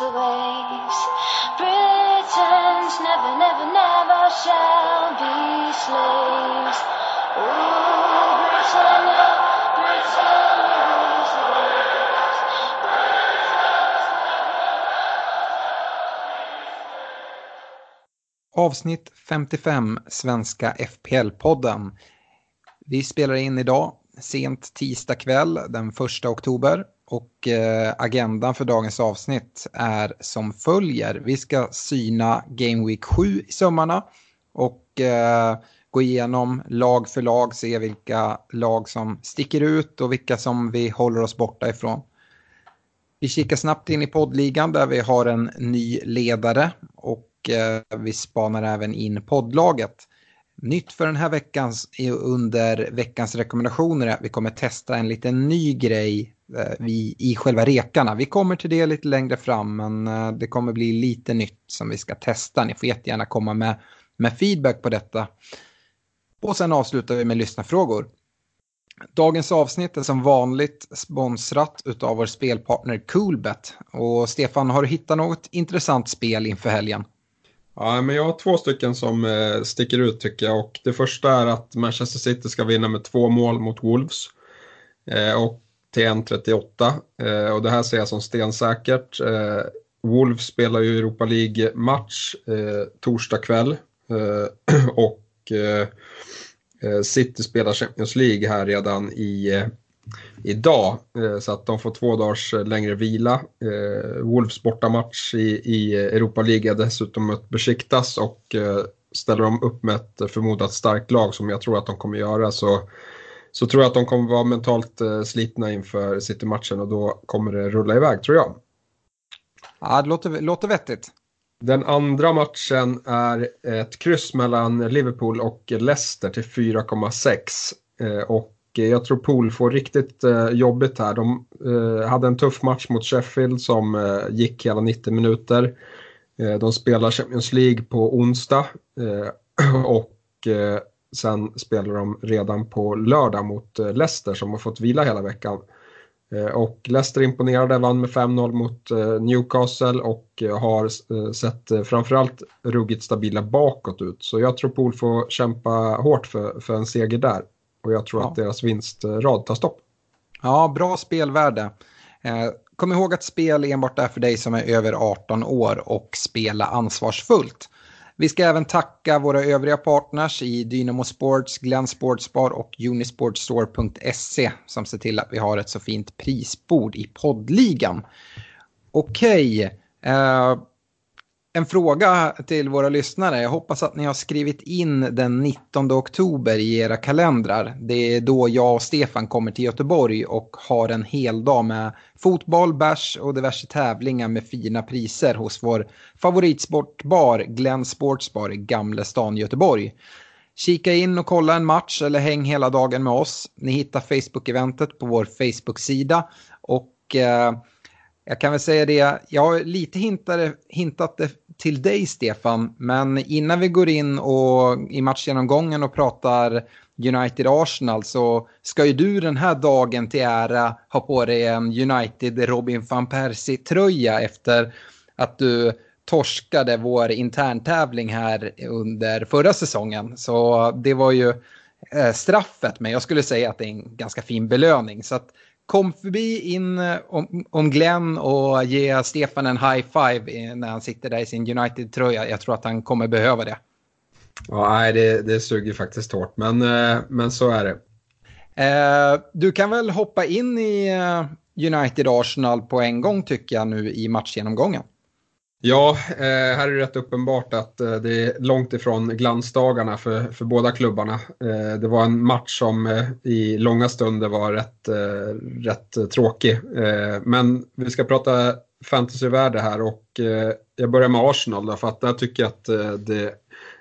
Rules the waves. Britons never, never, never shall be slaves. Ooh, Britannia, Britannia rules the waves. Avsnitt 55, Svenska FPL-podden. Vi spelar in idag, sent tisdag kväll den 1 oktober. Och eh, agendan för dagens avsnitt är som följer. Vi ska syna Game Week 7 i sömmarna. Och eh, gå igenom lag för lag, se vilka lag som sticker ut och vilka som vi håller oss borta ifrån. Vi kikar snabbt in i poddligan där vi har en ny ledare och eh, vi spanar även in poddlaget. Nytt för den här veckan under veckans rekommendationer är att vi kommer testa en liten ny grej eh, vi, i själva rekarna. Vi kommer till det lite längre fram men eh, det kommer bli lite nytt som vi ska testa. Ni får jättegärna komma med, med feedback på detta. Och sen avslutar vi med lyssnarfrågor. Dagens avsnitt är som vanligt sponsrat av vår spelpartner Coolbet. Och Stefan, har du hittat något intressant spel inför helgen? Ja, men jag har två stycken som eh, sticker ut tycker jag. Och det första är att Manchester City ska vinna med två mål mot Wolves. Eh, och till 1.38. Eh, och det här ser jag som stensäkert. Eh, Wolves spelar ju Europa League-match eh, torsdag kväll. Eh, och eh, City spelar Champions League här redan i idag. Eh, Så att de får två dagars eh, längre vila. Eh, Wolves bortamatch i, i Europa League dessutom mött Besiktas och ställer de upp med ett förmodat starkt lag som jag tror att de kommer göra så, så tror jag att de kommer vara mentalt slitna inför City-matchen och då kommer det rulla iväg tror jag. Ja, det låter, låter vettigt. Den andra matchen är ett kryss mellan Liverpool och Leicester till 4,6. Eh, Och jag tror Pool får riktigt eh, jobbigt här. De eh, hade en tuff match mot Sheffield som eh, gick hela 90 minuter. Eh, de spelar Champions League på onsdag eh, och eh, sen spelar de redan på lördag mot eh, Leicester som har fått vila hela veckan. Eh, Och Leicester imponerade, vann med 5-0 mot eh, Newcastle och eh, har eh, sett eh, framförallt ruggigt stabila bakåt ut. Så jag tror Pool får kämpa hårt för, för en seger där. Och jag tror Ja. att deras vinstrad tar stopp. Ja, bra spelvärde. Eh, kom ihåg att spel enbart är för dig som är över 18 år och spela ansvarsfullt. Vi ska även tacka våra övriga partners i Dynamo Sports, Glenn Sportsbar och Unisportstore.se som ser till att vi har ett så fint prisbord i poddligan. Okej, eh, en fråga till våra lyssnare. Jag hoppas att ni har skrivit in den 19 oktober i era kalendrar. Det är då jag och Stefan kommer till Göteborg och har en hel dag med fotboll, bärs och diverse tävlingar med fina priser hos vår favoritsportbar Glenn Sportsbar i Gamlestan, Göteborg. Kika in och kolla en match eller häng hela dagen med oss. Ni hittar Facebook-eventet på vår Facebook-sida och eh, jag kan väl säga det, jag har lite hintade, hintat det till dig Stefan, men innan vi går in och, i matchgenomgången och pratar United-Arsenal så ska ju du den här dagen till ära ha på dig en United Robin van Persie-tröja efter att du torskade vår interntävling här under förra säsongen. Så det var ju eh, straffet, men jag skulle säga att det är en ganska fin belöning. Så att kom förbi in eh, om, om Glenn och ge Stefan en high five när han sitter där i sin United-tröja. Jag tror att han kommer behöva det. Ja, nej, det, det suger faktiskt hårt, men, eh, men så är det. Eh, du kan väl hoppa in i United-Arsenal på en gång tycker jag nu i matchgenomgången. Ja, eh, här är det rätt uppenbart att eh, det är långt ifrån glansdagarna för, för båda klubbarna. Eh, det var en match som i långa stunder var rätt, rätt tråkig. Men vi ska prata fantasyvärde här och jag börjar med Arsenal då, för att där tycker jag att det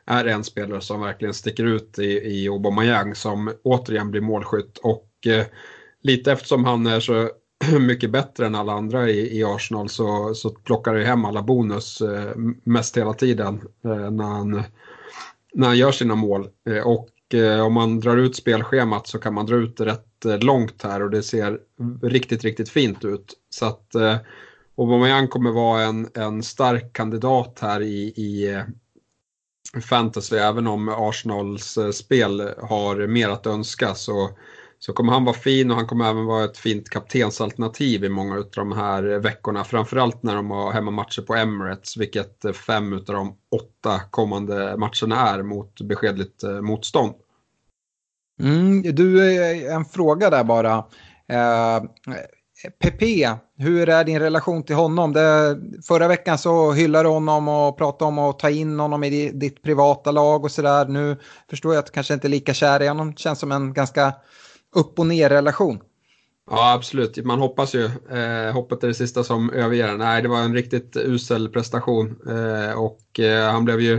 är en spelare som verkligen sticker ut i, i Aubameyang som återigen blir målskytt och lite eftersom han är så mycket bättre än alla andra i, i Arsenal så, så plockar han hem alla bonus eh, mest hela tiden eh, när, han, när han gör sina mål. Eh, och eh, om man drar ut spelschemat så kan man dra ut det rätt eh, långt här och det ser riktigt, riktigt fint ut. Så att eh, Aubameyang kommer vara en, en stark kandidat här i, i eh, fantasy även om Arsenals eh, spel har mer att önska så så kommer han vara fin och han kommer även vara ett fint kaptensalternativ i många av de här veckorna. Framförallt när de har hemmamatcher på Emirates, vilket fem av de åtta kommande matcherna är mot beskedligt eh, motstånd. Mm, du, eh, en fråga där bara. Eh, Pepe, hur är din relation till honom? Det, förra veckan så hyllade du honom och pratade om att ta in honom i ditt privata lag och sådär. Nu förstår jag att du kanske inte är lika kär i honom. Känns som en ganska upp och ner relation. Ja, absolut. Man hoppas ju. Eh, hoppet är det sista som överger Nej, det var en riktigt usel prestation eh, och eh, han blev ju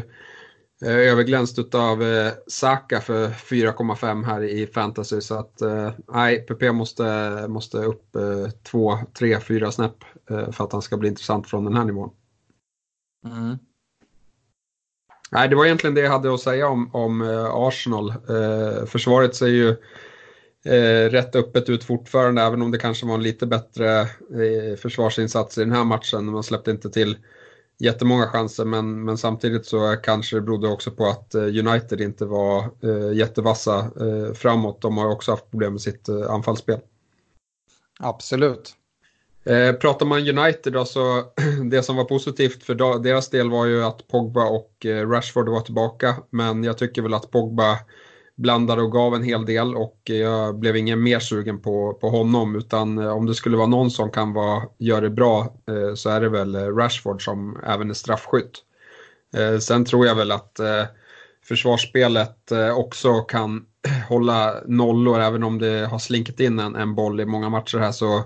eh, överglänst av eh, Saka för 4,5 här i fantasy. Så att eh, nej, PP måste, måste upp eh, 2, 3, 4 snäpp eh, för att han ska bli intressant från den här nivån. Mm. Nej, det var egentligen det jag hade att säga om, om Arsenal. Försvaret ser ju eh, rätt öppet ut fortfarande, även om det kanske var en lite bättre eh, försvarsinsats i den här matchen. Man släppte inte till jättemånga chanser, men, men samtidigt så kanske det berodde också på att eh, United inte var eh, jättevassa eh, framåt. De har också haft problem med sitt eh, anfallsspel. Absolut. Eh, pratar man United då så det som var positivt för deras del var ju att Pogba och eh, Rashford var tillbaka. Men jag tycker väl att Pogba blandade och gav en hel del och jag blev ingen mer sugen på, på honom utan eh, om det skulle vara någon som kan vara, göra det bra eh, så är det väl eh, Rashford som även är straffskytt. Sen tror jag väl att försvarsspelet också kan hålla nollor även om det har slinkit in en, en boll i många matcher här så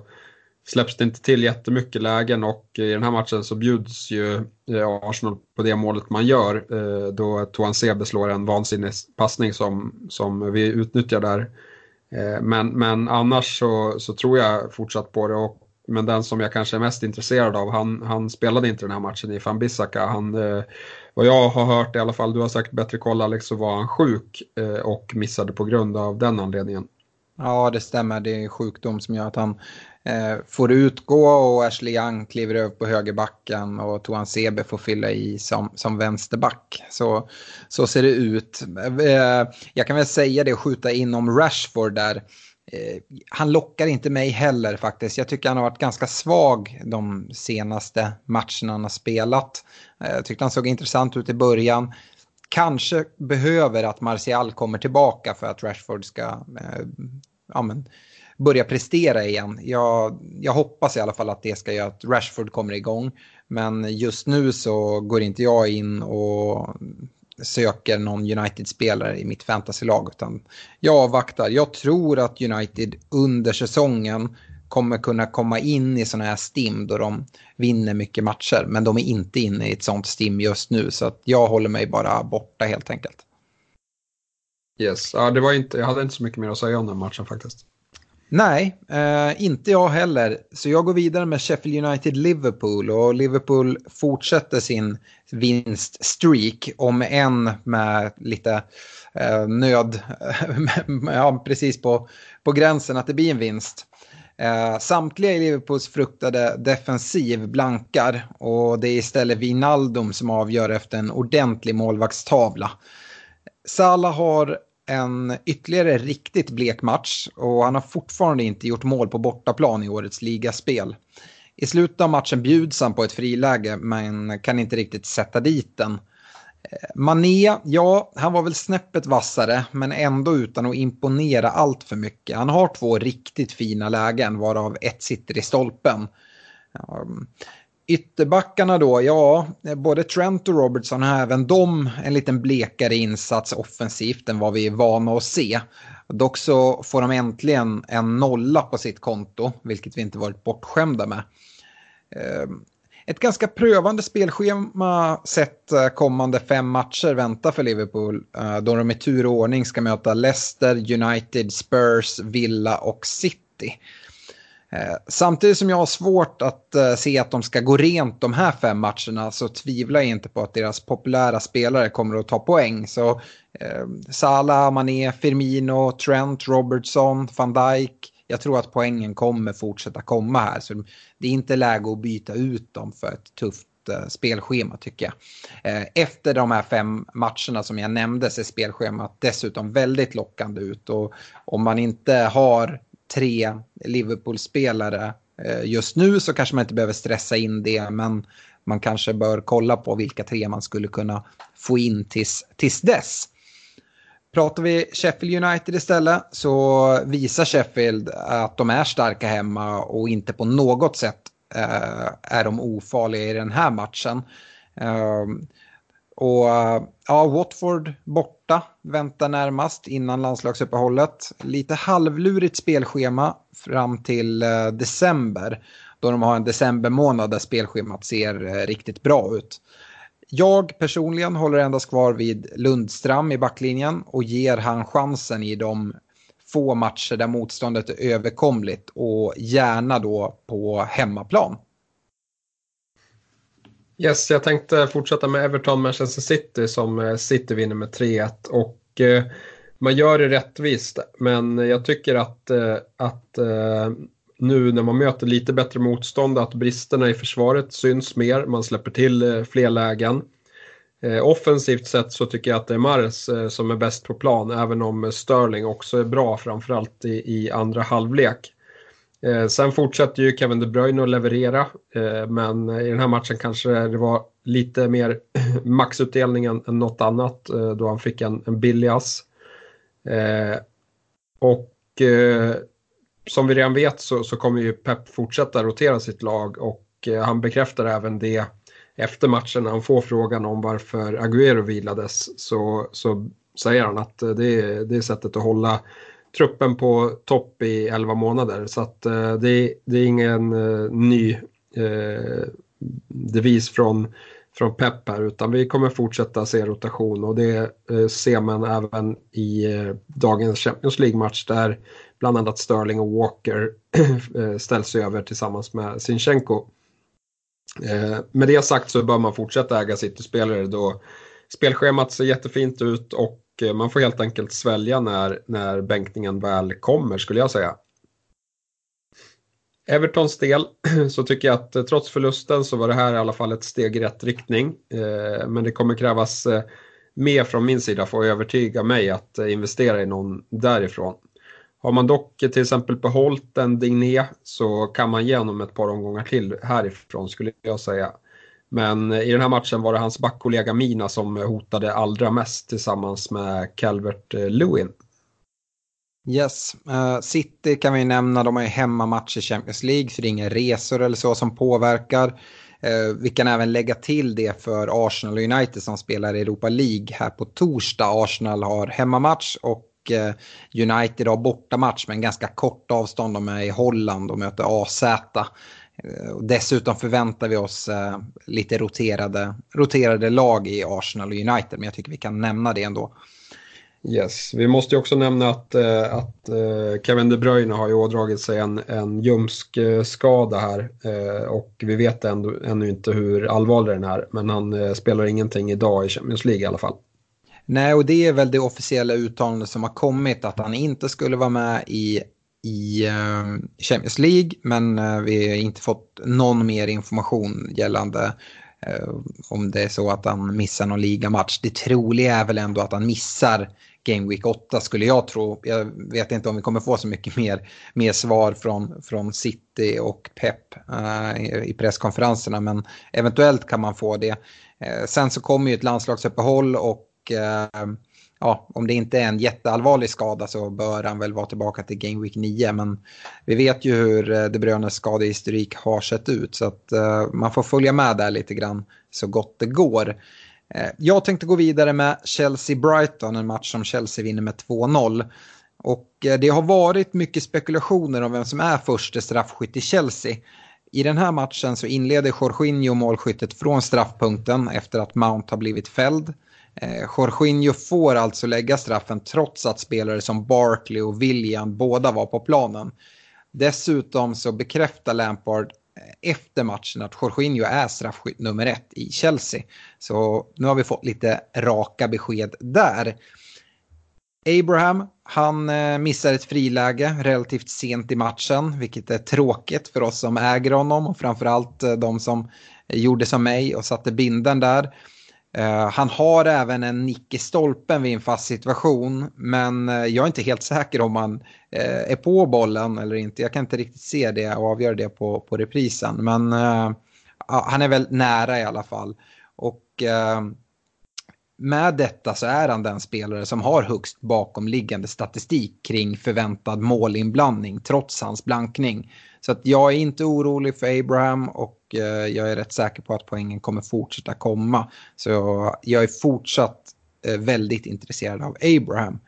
släpps det inte till jättemycket lägen och i den här matchen så bjuds ju eh, Arsenal på det målet man gör eh, då Toan Sebe slår en vansinnig passning som, som vi utnyttjar där. Eh, men, men annars så, så tror jag fortsatt på det. Och, men den som jag kanske är mest intresserad av, han, han spelade inte den här matchen i Van Bissaka. Han, vad jag har hört i alla fall, du har sagt bättre koll Alex, så var han sjuk och missade på grund av den anledningen. Ja, det stämmer. Det är sjukdom som gör att han Eh, får utgå och Ashley Young kliver över på högerbacken och Toan Sebe får fylla i som, som vänsterback. Så, så ser det ut. Eh, jag kan väl säga det och skjuta in om Rashford där. Eh, han lockar inte mig heller faktiskt. Jag tycker han har varit ganska svag de senaste matcherna han har spelat. Eh, jag tyckte han såg intressant ut i början kanske behöver att Martial kommer tillbaka för att Rashford ska eh, ja, men, börja prestera igen. Jag, jag hoppas i alla fall att det ska göra att Rashford kommer igång. Men just nu så går inte jag in och söker någon United-spelare i mitt fantasylag utan jag avvaktar. Jag tror att United under säsongen kommer kunna komma in i sådana här stim då de vinner mycket matcher. Men de är inte inne i ett sånt stim just nu så att jag håller mig bara borta helt enkelt. Yes, ja, det var inte, jag hade inte så mycket mer att säga om den matchen faktiskt. Nej, eh, inte jag heller. Så jag går vidare med Sheffield United-Liverpool och Liverpool fortsätter sin vinststreak om en med lite eh, nöd, ja, precis på, på gränsen att det blir en vinst. Eh, samtliga i Liverpools fruktade defensiv blankar och det är istället Wijnaldum som avgör efter en ordentlig målvaktstavla. Salah har en ytterligare riktigt blek match och han har fortfarande inte gjort mål på bortaplan i årets ligaspel. I slutet av matchen bjuds han på ett friläge men kan inte riktigt sätta dit den. Eh, Mané, ja, han var väl snäppet vassare men ändå utan att imponera allt för mycket. Han har två riktigt fina lägen varav ett sitter i stolpen. Ytterbackarna då, ja, både Trent och Robertson har även de en liten blekare insats offensivt än vad vi är vana att se. Dock så får de äntligen en nolla på sitt konto, vilket vi inte varit bortskämda med. Ehm, ett ganska prövande spelschema sett eh, kommande fem matcher väntar för Liverpool. Eh, då de i tur och ordning ska möta Leicester, United, Spurs, Villa och City. Eh, samtidigt som jag har svårt att eh, se att de ska gå rent de här fem matcherna så tvivlar jag inte på att deras populära spelare kommer att ta poäng. Så eh, Salah, Mané, Firmino, Trent, Robertson, van Dijk, jag tror att poängen kommer fortsätta komma här. Så det är inte läge att byta ut dem för ett tufft eh, spelschema tycker jag. Eh, efter de här fem matcherna som jag nämnde ser spelschemat dessutom väldigt lockande ut. Och om man inte har tre Liverpool-spelare eh, just nu så kanske man inte behöver stressa in det. Men man kanske bör kolla på vilka tre man skulle kunna få in tills, tills dess. Pratar vi Sheffield United istället så visar Sheffield att de är starka hemma och inte på något sätt eh, är de ofarliga i den här matchen. Eh, och ja, Watford borta väntar närmast innan landslagsuppehållet. Lite halvlurigt spelschema fram till eh, december då de har en decembermånad där spelschemat ser eh, riktigt bra ut. Jag personligen håller endast kvar vid Lundstram i backlinjen och ger han chansen i de få matcher där motståndet är överkomligt och gärna då på hemmaplan. Yes, jag tänkte fortsätta med Everton Manchester City som eh, City vinner med 3-1 och eh, man gör det rättvist men jag tycker att, eh, att eh, nu när man möter lite bättre motstånd att bristerna i försvaret syns mer, man släpper till eh, fler lägen. Eh, offensivt sett så tycker jag att det är Mares eh, som är bäst på plan, även om Sterling också är bra, framförallt i, i andra halvlek. Eh, sen fortsätter ju Kevin De Bruyne att leverera, eh, men i den här matchen kanske det var lite mer maxutdelning än, än något annat, eh, då han fick en, en billig ass. Och som vi redan vet så, så kommer ju Pep fortsätta rotera sitt lag och eh, han bekräftar även det efter matchen när han får frågan om varför Agüero vilades så, så säger han att det är, det är sättet att hålla truppen på topp i 11 månader. Så att eh, det, det är ingen eh, ny eh, devis från, från Pep här utan vi kommer fortsätta se rotation och det eh, ser man även i dagens Champions League-match där bland annat Sterling och Walker ställs över tillsammans med Sinchenko. Eh, med det sagt så bör man fortsätta äga City-spelare då spelschemat ser jättefint ut och och eh, man får helt enkelt svälja när, när bänkningen väl kommer skulle jag säga. Evertons del så tycker jag att eh, trots förlusten så var det här i alla fall ett steg i rätt riktning. Eh, men det kommer krävas mer från min sida för att övertyga mig att investera i någon därifrån. Har man dock till exempel behållit en Digné så kan man ge honom ett par omgångar till härifrån skulle jag säga. Men i den här matchen var det hans backkollega Mina som hotade allra mest tillsammans med Calvert Lewin. Yes, uh, City kan vi nämna, de har ju hemmamatch i Champions League så det är inga resor eller så som påverkar. Uh, vi kan även lägga till det för Arsenal och United som spelar i Europa League här på torsdag. Arsenal har hemmamatch och uh, United har bortamatch med en ganska kort avstånd. De är i Holland och möter AZ. Eh, dessutom förväntar vi oss eh, lite roterade, roterade lag i Arsenal och United, men jag tycker vi kan nämna det ändå. Yes, vi måste ju också nämna att, att Kevin De Bruyne har ju ådragit sig en, en ljumskskada här och vi vet ändå, ännu inte hur allvarlig den är, men han spelar ingenting idag i Champions League i alla fall. Nej, och det är väl det officiella uttalandet som har kommit att han inte skulle vara med i, i eh, Champions League. Men eh, vi har inte fått någon mer information gällande eh, om det är så att han missar någon ligamatch. Det troliga är väl ändå att han missar Game Week 8 skulle jag tro. Jag vet inte om vi kommer få så mycket mer, mer svar från, från City och Pep eh, i, presskonferenserna men eventuellt kan man få det. Eh, sen så kommer ju ett landslagsuppehåll och eh, ja, om det inte är en jätteallvarlig skada så bör han väl vara tillbaka till Game Week 9. Men vi vet ju hur eh, De Bruynes skadehistorik har sett ut så att eh, man får följa med där lite grann så gott det går. Eh, jag tänkte gå vidare med Chelsea-Brighton, en match som Chelsea vinner med 2-0. Och eh, det har varit mycket spekulationer om vem som är första straffskytt i Chelsea. I den här matchen så inleder Jorginho målskyttet från straffpunkten efter att Mount har blivit fälld. Eh, Jorginho får alltså lägga straffen trots att spelare som Barkley och William båda var på planen. Dessutom så bekräftar Lampard eh, efter matchen att Jorginho är straffskytt nummer ett i Chelsea. Så nu har vi fått lite raka besked där. Abraham, han eh, missar ett friläge relativt sent i matchen, vilket är tråkigt för oss som äger honom och framförallt eh, de som gjorde som mig och satte binden där. Uh, han har även en nick i stolpen vid en fast situation. Men uh, jag är inte helt säker om han uh, är på bollen eller inte. Jag kan inte riktigt se det och avgöra det på, på reprisen. Men han är väl nära i alla fall. Och med detta så är han den spelare som har högst bakomliggande statistik kring förväntad målinblandning trots hans blankning. Så att jag är inte orolig för Abraham och eh, jag är rätt säker på att poängen kommer fortsätta komma. Så jag är fortsatt eh, väldigt intresserad av Abraham.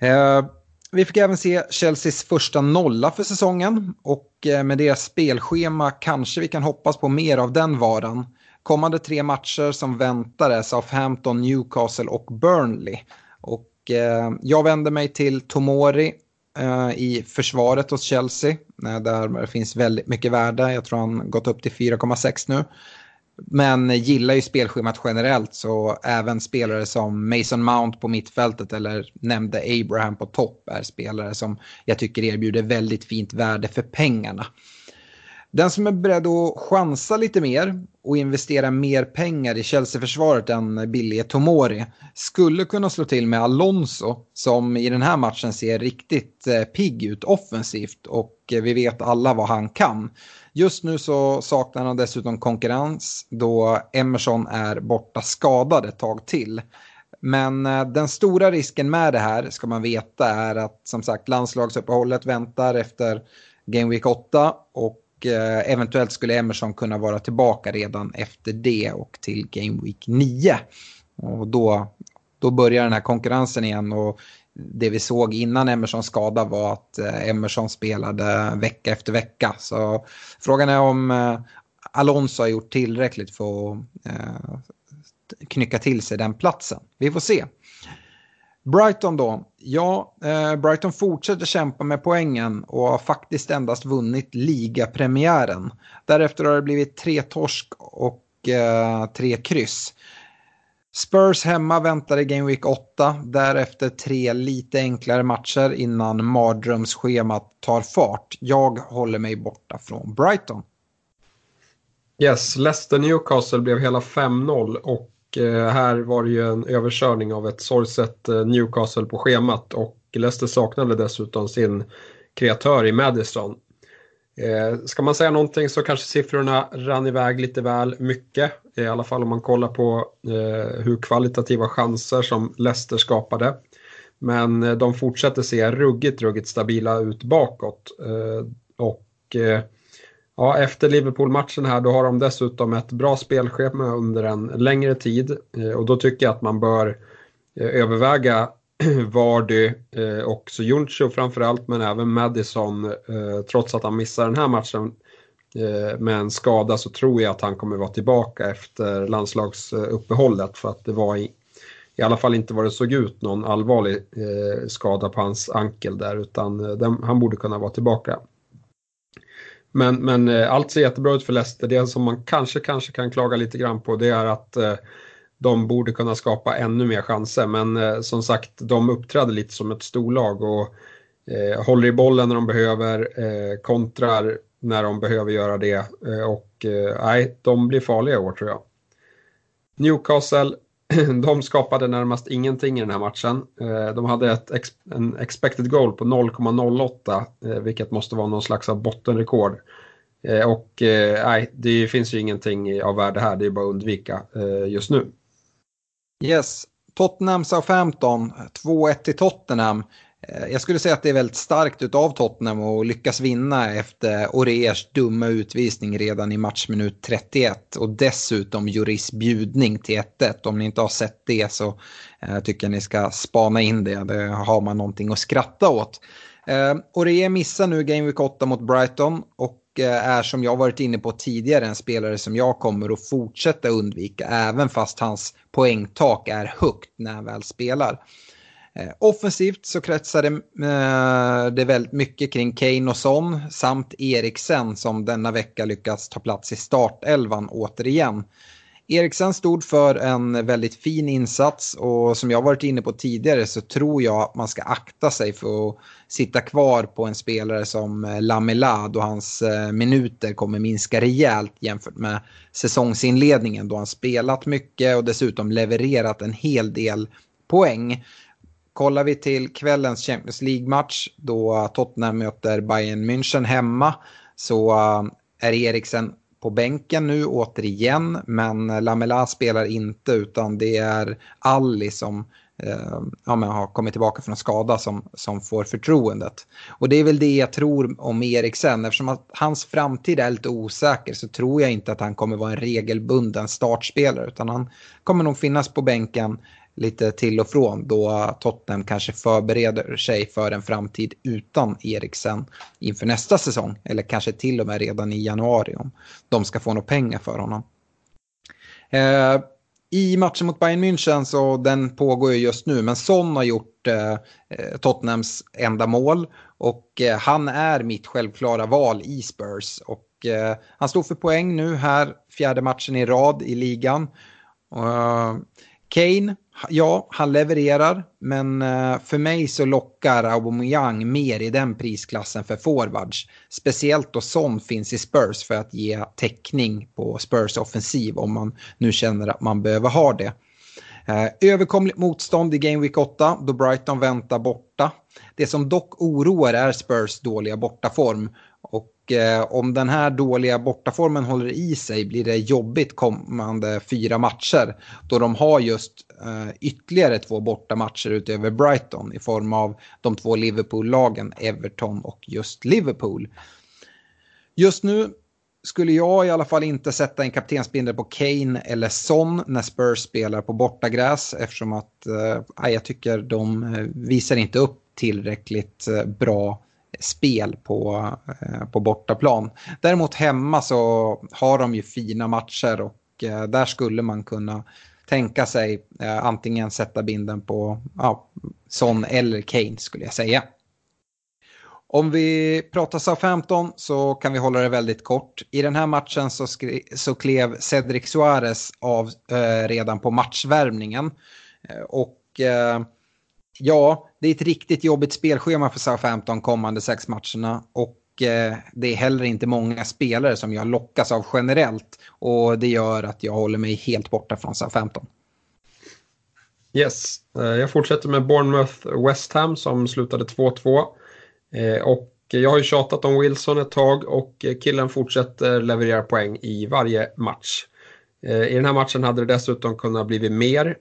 Eh, vi fick även se Chelseas första nolla för säsongen och eh, med deras spelschema kanske vi kan hoppas på mer av den varan. Kommande tre matcher som väntar är Southampton, Newcastle och Burnley. Och eh, jag vänder mig till Tomori Eh, i försvaret hos Chelsea. Eh, där finns väldigt mycket värde. Jag tror han gått upp till 4,6 nu. Men gillar ju spelschemat generellt så även spelare som Mason Mount på mittfältet eller nämnde Abraham på topp är spelare som jag tycker erbjuder väldigt fint värde för pengarna. Den som är beredd att chansa lite mer och investera mer pengar i Chelsea-försvaret än billige Tomori skulle kunna slå till med Alonso som i den här matchen ser riktigt eh, pigg ut offensivt och eh, vi vet alla vad han kan. Just nu så saknar han dessutom konkurrens då Emerson är borta skadad ett tag till. Men eh, den stora risken med det här ska man veta är att som sagt landslagsuppehållet väntar efter Game Week 8 och Eh, eventuellt skulle Emerson kunna vara tillbaka redan efter det och till Game Week 9. Och då, då börjar den här konkurrensen igen och det vi såg innan Emersons skada var att eh, Emerson spelade vecka efter vecka. Så frågan är om eh, Alonso har gjort tillräckligt för att eh, knycka till sig den platsen. Vi får se. Brighton då. Ja, eh, Brighton fortsätter kämpa med poängen och har faktiskt endast vunnit ligapremiären. Därefter har det blivit tre torsk och eh, tre kryss. Spurs hemma väntar i Game Week 8, därefter tre lite enklare matcher innan mardrömsschemat tar fart. Jag håller mig borta från Brighton. Yes, Leicester Newcastle blev hela 5-0 och Eh, här var det ju en överkörning av ett sorgset eh, Newcastle på schemat och Leicester saknade dessutom sin kreatör i Madison. Eh, ska man säga någonting så kanske siffrorna rann iväg lite väl mycket. I alla fall om man kollar på eh, hur kvalitativa chanser som Leicester skapade. Men de fortsätter se ruggigt, ruggigt stabila ut bakåt. Och Ja, efter Liverpool-matchen här då har de dessutom ett bra spelschema under en längre tid eh, och då tycker jag att man bör eh, överväga Vardy eh, och Sojuncu framförallt men även Madison trots att han missar den här matchen med en skada så tror jag att han kommer vara tillbaka efter landslagsuppehållet för att det var i, i alla fall inte vad det såg ut någon allvarlig skada på hans ankel där utan den, han borde kunna vara tillbaka. Men, men eh, allt ser jättebra ut för Leicester. Det som man kanske, kanske kan klaga lite grann på det är att eh, de borde kunna skapa ännu mer chanser. Men eh, som sagt, de uppträder lite som ett storlag och eh, håller i bollen när de behöver, eh, kontrar när de behöver göra det. Eh, och eh, nej, de blir farliga i år tror jag. Newcastle de skapade närmast ingenting i den här matchen. Eh, de hade ett en expected goal på 0,08 eh, vilket måste vara någon slags av bottenrekord. Eh, och nej, det finns ju ingenting av värde här, det är bara att undvika just nu. Yes, Tottenham Southampton, 2-1 till Tottenham. Eh, jag skulle säga att det är väldigt starkt av Tottenham att lyckas vinna efter Oreers dumma utvisning redan i matchminut 31 och dessutom Juris bjudning till 1-1. Om ni inte har sett det så eh, tycker jag ni ska spana in det. Det har man någonting att skratta åt. Eh, Oreer missar nu Game Week 8 mot Brighton och eh, är som jag varit inne på tidigare en spelare som jag kommer att fortsätta undvika även fast hans poängtak är högt när han väl spelar. Eh, offensivt så kretsar det, eh, det väldigt mycket kring Kane och Son samt Eriksen som denna vecka lyckas ta plats i startelvan återigen. Eriksen stod för en väldigt fin insats och som jag varit inne på tidigare så tror jag att man ska akta sig för att sitta kvar på en spelare som eh, Lamela då hans eh, minuter kommer minska rejält jämfört med säsongsinledningen då han spelat mycket och dessutom levererat en hel del poäng. Kollar vi till kvällens Champions League-match då Tottenham möter Bayern München hemma så eh, är Eriksen på bänken nu återigen men Lamela spelar inte utan det är Ali som eh, ja, men har kommit tillbaka från skada som, som får förtroendet. Och det är väl det jag tror om Eriksen eftersom att hans framtid är lite osäker så tror jag inte att han kommer vara en regelbunden startspelare utan han kommer nog finnas på bänken lite till och från då Tottenham kanske förbereder sig för en framtid utan Eriksen inför nästa säsong. Eller kanske till och med redan i januari om de ska få några pengar för honom. Eh, I matchen mot Bayern München så den pågår ju just nu men Son har gjort eh, eh Tottenhams enda mål och eh, han är mitt självklara val i Spurs. Och, eh, han står för poäng nu här fjärde matchen i rad i ligan. Eh, Kane, ja, han levererar, men eh, för mig så lockar Aubameyang mer i den prisklassen för forwards. Speciellt då Son finns i Spurs för att ge täckning på Spurs offensiv om man nu känner att man behöver ha det. Eh, överkomligt motstånd i Game Week 8 då Brighton väntar borta. Det som dock oroar är Spurs dåliga bortaform och eh, om den här dåliga bortaformen håller i sig blir det jobbigt kommande fyra matcher. Då de har just eh, ytterligare två bortamatcher utöver Brighton i form av de två Liverpool-lagen Everton och just Liverpool. Just nu skulle jag i alla fall inte sätta en kaptensbindel på Kane eller Son när Spurs spelar på bortagräs eftersom att eh, jag tycker de eh, visar inte upp tillräckligt eh, bra spel på, eh, på bortaplan. Däremot hemma så har de ju fina matcher och eh, där skulle man kunna tänka sig eh, antingen sätta binden på ja, Son eller Kane skulle jag säga. Om vi pratar Southampton så kan vi hålla det väldigt kort. I den här matchen så, så klev Cedric Suarez av eh, redan på matchvärmningen. och eh, ja, det är ett riktigt jobbigt spelschema för Southampton kommande sex matcherna. Och eh, det är heller inte många spelare som jag lockas av generellt. Och det gör att jag håller mig helt borta från Southampton. Yes, eh, jag fortsätter med Bournemouth West Ham som slutade 2-2. Eh, och jag har ju tjatat om Wilson ett tag och killen fortsätter leverera poäng i varje match. I den här matchen hade det dessutom kunnat blivit mer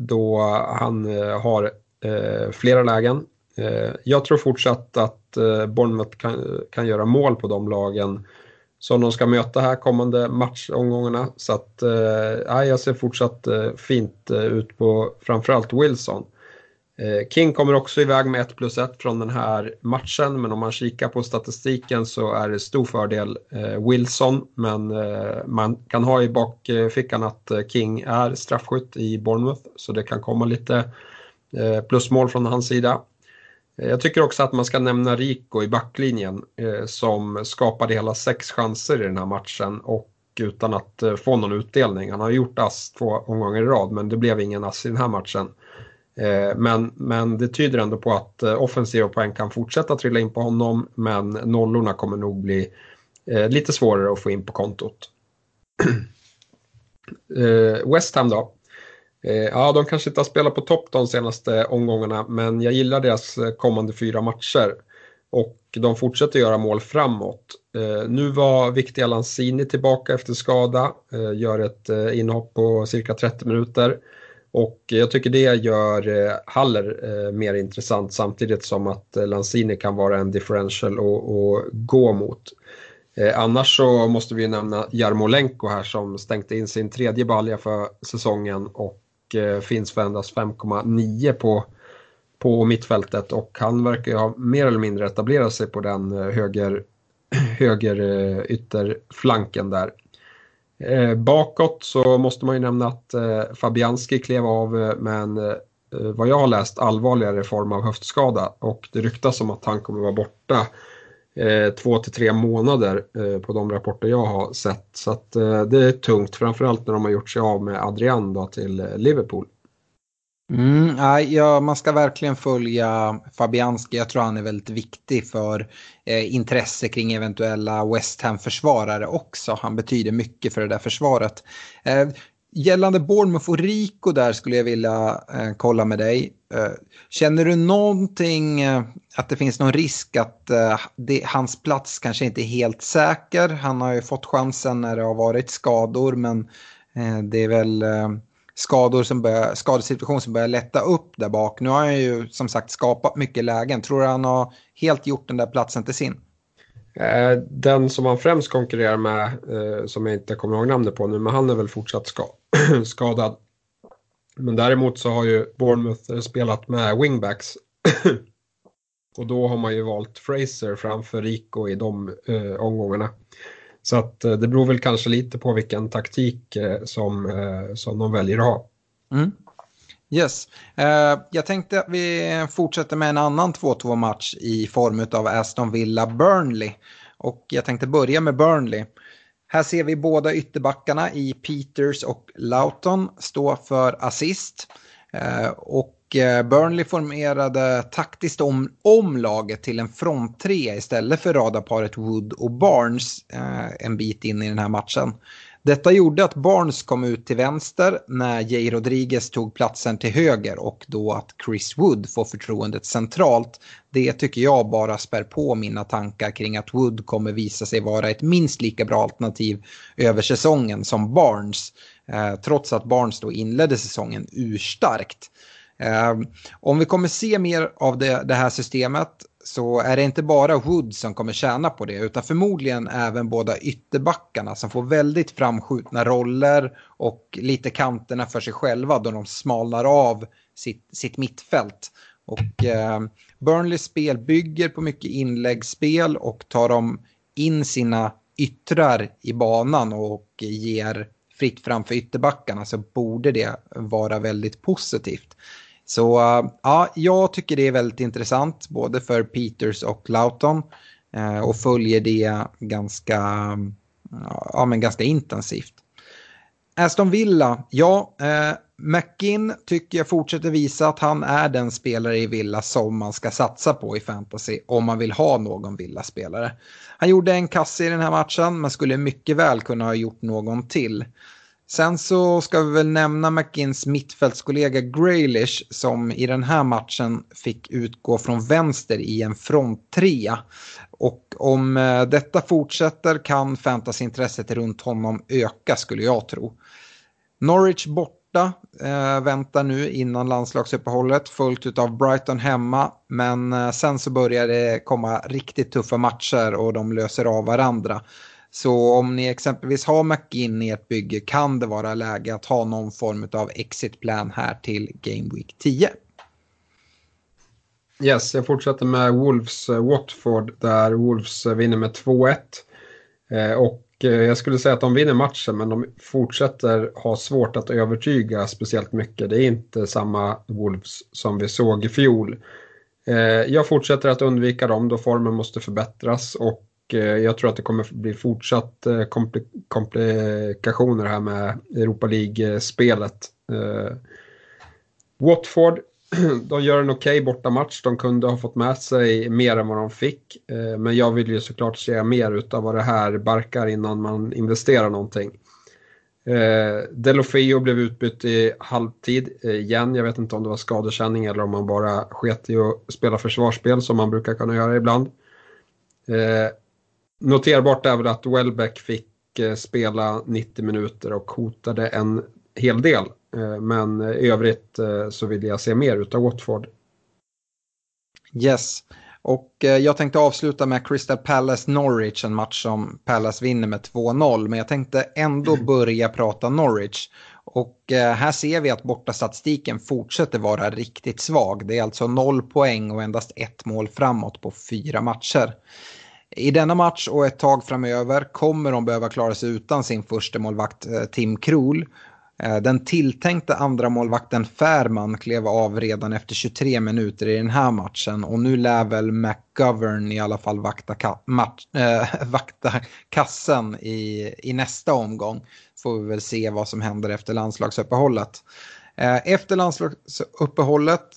då han har Eh, flera lägen. Eh, jag tror fortsatt att eh, Bournemouth kan, kan göra mål på de lagen som de ska möta här kommande matchomgångarna. Så att eh, jag ser fortsatt eh, fint ut på framförallt Wilson. Eh, King kommer också iväg med 1 plus 1 från den här matchen men om man kikar på statistiken så är det stor fördel eh, Wilson men eh, man kan ha i bakfickan att King är straffskytt i Bournemouth så det kan komma lite Eh, Eh, plusmål från hans sida. Eh, jag tycker också att man ska nämna Rico i backlinjen eh, som skapade hela sex chanser i den här matchen och utan att få någon utdelning. Han har gjort ass två omgångar i rad men det blev ingen ass i den här matchen. Men, men det tyder ändå på att offensiva poäng kan fortsätta trilla in på honom men nollorna kommer nog bli lite svårare att få in på kontot. West Ham då. Eh, ja, de kanske inte har spelat på topp de senaste omgångarna, men jag gillar deras eh, kommande fyra matcher. Och de fortsätter göra mål framåt. Eh, nu var viktiga Lanzini tillbaka efter skada, gör ett inhopp på cirka 30 minuter. Och jag tycker det gör Haller mer intressant samtidigt som att Lanzini kan vara en differential att gå mot. Annars så måste vi nämna Jarmolenko här som stängde in sin tredje balja för säsongen och Eh, finns för endast 5,9 på, på mittfältet och han verkar ju ha mer eller mindre etablerat sig på den eh, höger, höger eh, ytterflanken där. Bakåt så måste man ju nämna att Fabianski klev av men med en, vad jag har läst, allvarligare form av höftskada och det ryktas om att han kommer vara borta eh, två till tre månader eh, på de rapporter jag har sett. Så att, eh, det är tungt, framförallt när de har gjort sig av med Adrian då, till eh, Liverpool. Mm, ja, man ska verkligen följa Fabianski. Jag tror han är väldigt viktig för eh, intresse kring eventuella West Ham-försvarare också. Han betyder mycket för det där försvaret. Eh, gällande Bournemouth och Rico där skulle jag vilja eh, kolla med dig. Eh, känner du någonting, eh, att det finns någon risk att eh, det, hans plats kanske inte är helt säker? Han har ju fått chansen när det har varit skador men eh, det är väl eh, skador som börjar, skadesituation som börjar lätta upp där bak. Nu har han ju som sagt skapat mycket lägen. Tror du han har helt gjort den där platsen till sin? Eh, den som han främst konkurrerar med, eh, som jag inte kommer ihåg namnet på nu, men han är väl fortsatt ska skadad. Men däremot så har ju Bournemouth eh, spelat med wingbacks. Och då har man ju valt Fraser framför Rico i de eh, omgångarna. Så att eh, det beror väl kanske lite på vilken taktik eh, som, eh, som de väljer att ha. Mm. Yes. Eh, jag tänkte att vi fortsätter med en annan 2-2 match i form av Aston Villa-Burnley. Och jag tänkte börja med Burnley. Här ser vi båda ytterbackarna i Peters och Lauton stå för assist. Eh, och eh, Burnley formerade taktiskt om, om laget till en fronttrea istället för radarparet Wood och Barnes uh, en bit in i den här matchen. Detta gjorde att Barnes kom ut till vänster när Jay Rodriguez tog platsen till höger och då att Chris Wood får förtroendet centralt. Det tycker jag bara spär på mina tankar kring att Wood kommer visa sig vara ett minst lika bra alternativ över säsongen som Barnes. Eh, trots att Barnes då inledde säsongen urstarkt. Eh, om vi kommer se mer av det, det, här systemet så är det inte bara Wood som kommer tjäna på det utan förmodligen även båda ytterbackarna som får väldigt framskjutna roller och lite kanterna för sig själva då de smalnar av sitt, sitt mittfält. Och eh, Burnleys spel bygger på mycket inläggsspel och tar de in sina yttrar i banan och ger fritt framför ytterbackarna så borde det vara väldigt positivt. Så ja, jag tycker det är väldigt intressant både för Peters och Lauton eh, och följer det ganska, ja, men ganska intensivt. Aston Villa, ja, eh, McGinn tycker jag fortsätter visa att han är den spelare i Villa som man ska satsa på i fantasy om man vill ha någon Villa-spelare. Han gjorde en kasse i den här matchen men skulle mycket väl kunna ha gjort någon till. Sen så ska vi väl nämna McGinns mittfältskollega Graylish som i den här matchen fick utgå från vänster i en fronttrea. Och om eh, detta fortsätter kan fantasyintresset runt honom öka skulle jag tro. Norwich borta eh, väntar nu innan landslagsuppehållet följt av Brighton hemma. Men eh, sen så börjar det komma riktigt tuffa matcher och de löser av varandra. Så om ni exempelvis har McGinn i ett bygge kan det vara läge att ha någon form av exitplan här till Game Week 10. Yes, jag fortsätter med Wolves eh, Watford där Wolves eh, vinner med 2-1. Eh, och jag skulle säga att de vinner matchen men de fortsätter ha svårt att övertyga speciellt mycket. Det är inte samma Wolves som vi såg i fjol. Jag fortsätter att undvika dem då formen måste förbättras och Eh, jag tror att det kommer bli fortsatt eh, komplikationer här med Europa League-spelet. Eh, Watford, de gör en okej okay bortamatch. De kunde ha fått med sig mer än vad de fick. Eh, men jag vill ju såklart se mer av vad det här barkar innan man investerar någonting. Eh, Delofeo blev utbytt i halvtid igen. Jag vet inte om det var skadekänning eller om man bara sket i att spela försvarsspel som man brukar kunna göra ibland. Noterbart är väl att Welbeck fick eh, spela 90 minuter och hotade en hel del. Eh, men i övrigt eh, så vill jag se mer utav Watford. Yes. Och jag tänkte avsluta med Crystal Palace Norwich, en match som Palace vinner med 2-0. Men jag tänkte ändå mm. börja prata Norwich. Och här ser vi att bortastatistiken fortsätter vara riktigt svag. Det är alltså noll poäng och endast ett mål framåt på fyra matcher. I denna match och ett tag framöver kommer de behöva klara sig utan sin första målvakt eh, Tim Krul. Eh, den tilltänkta andra målvakten Färman klev av redan efter 23 minuter i den här matchen och nu lär väl McGovern i alla fall vakta, ka match, äh, vakta kassen i, i nästa omgång. Får vi väl se vad som händer efter landslagsuppehållet. Efter landslagsuppehållet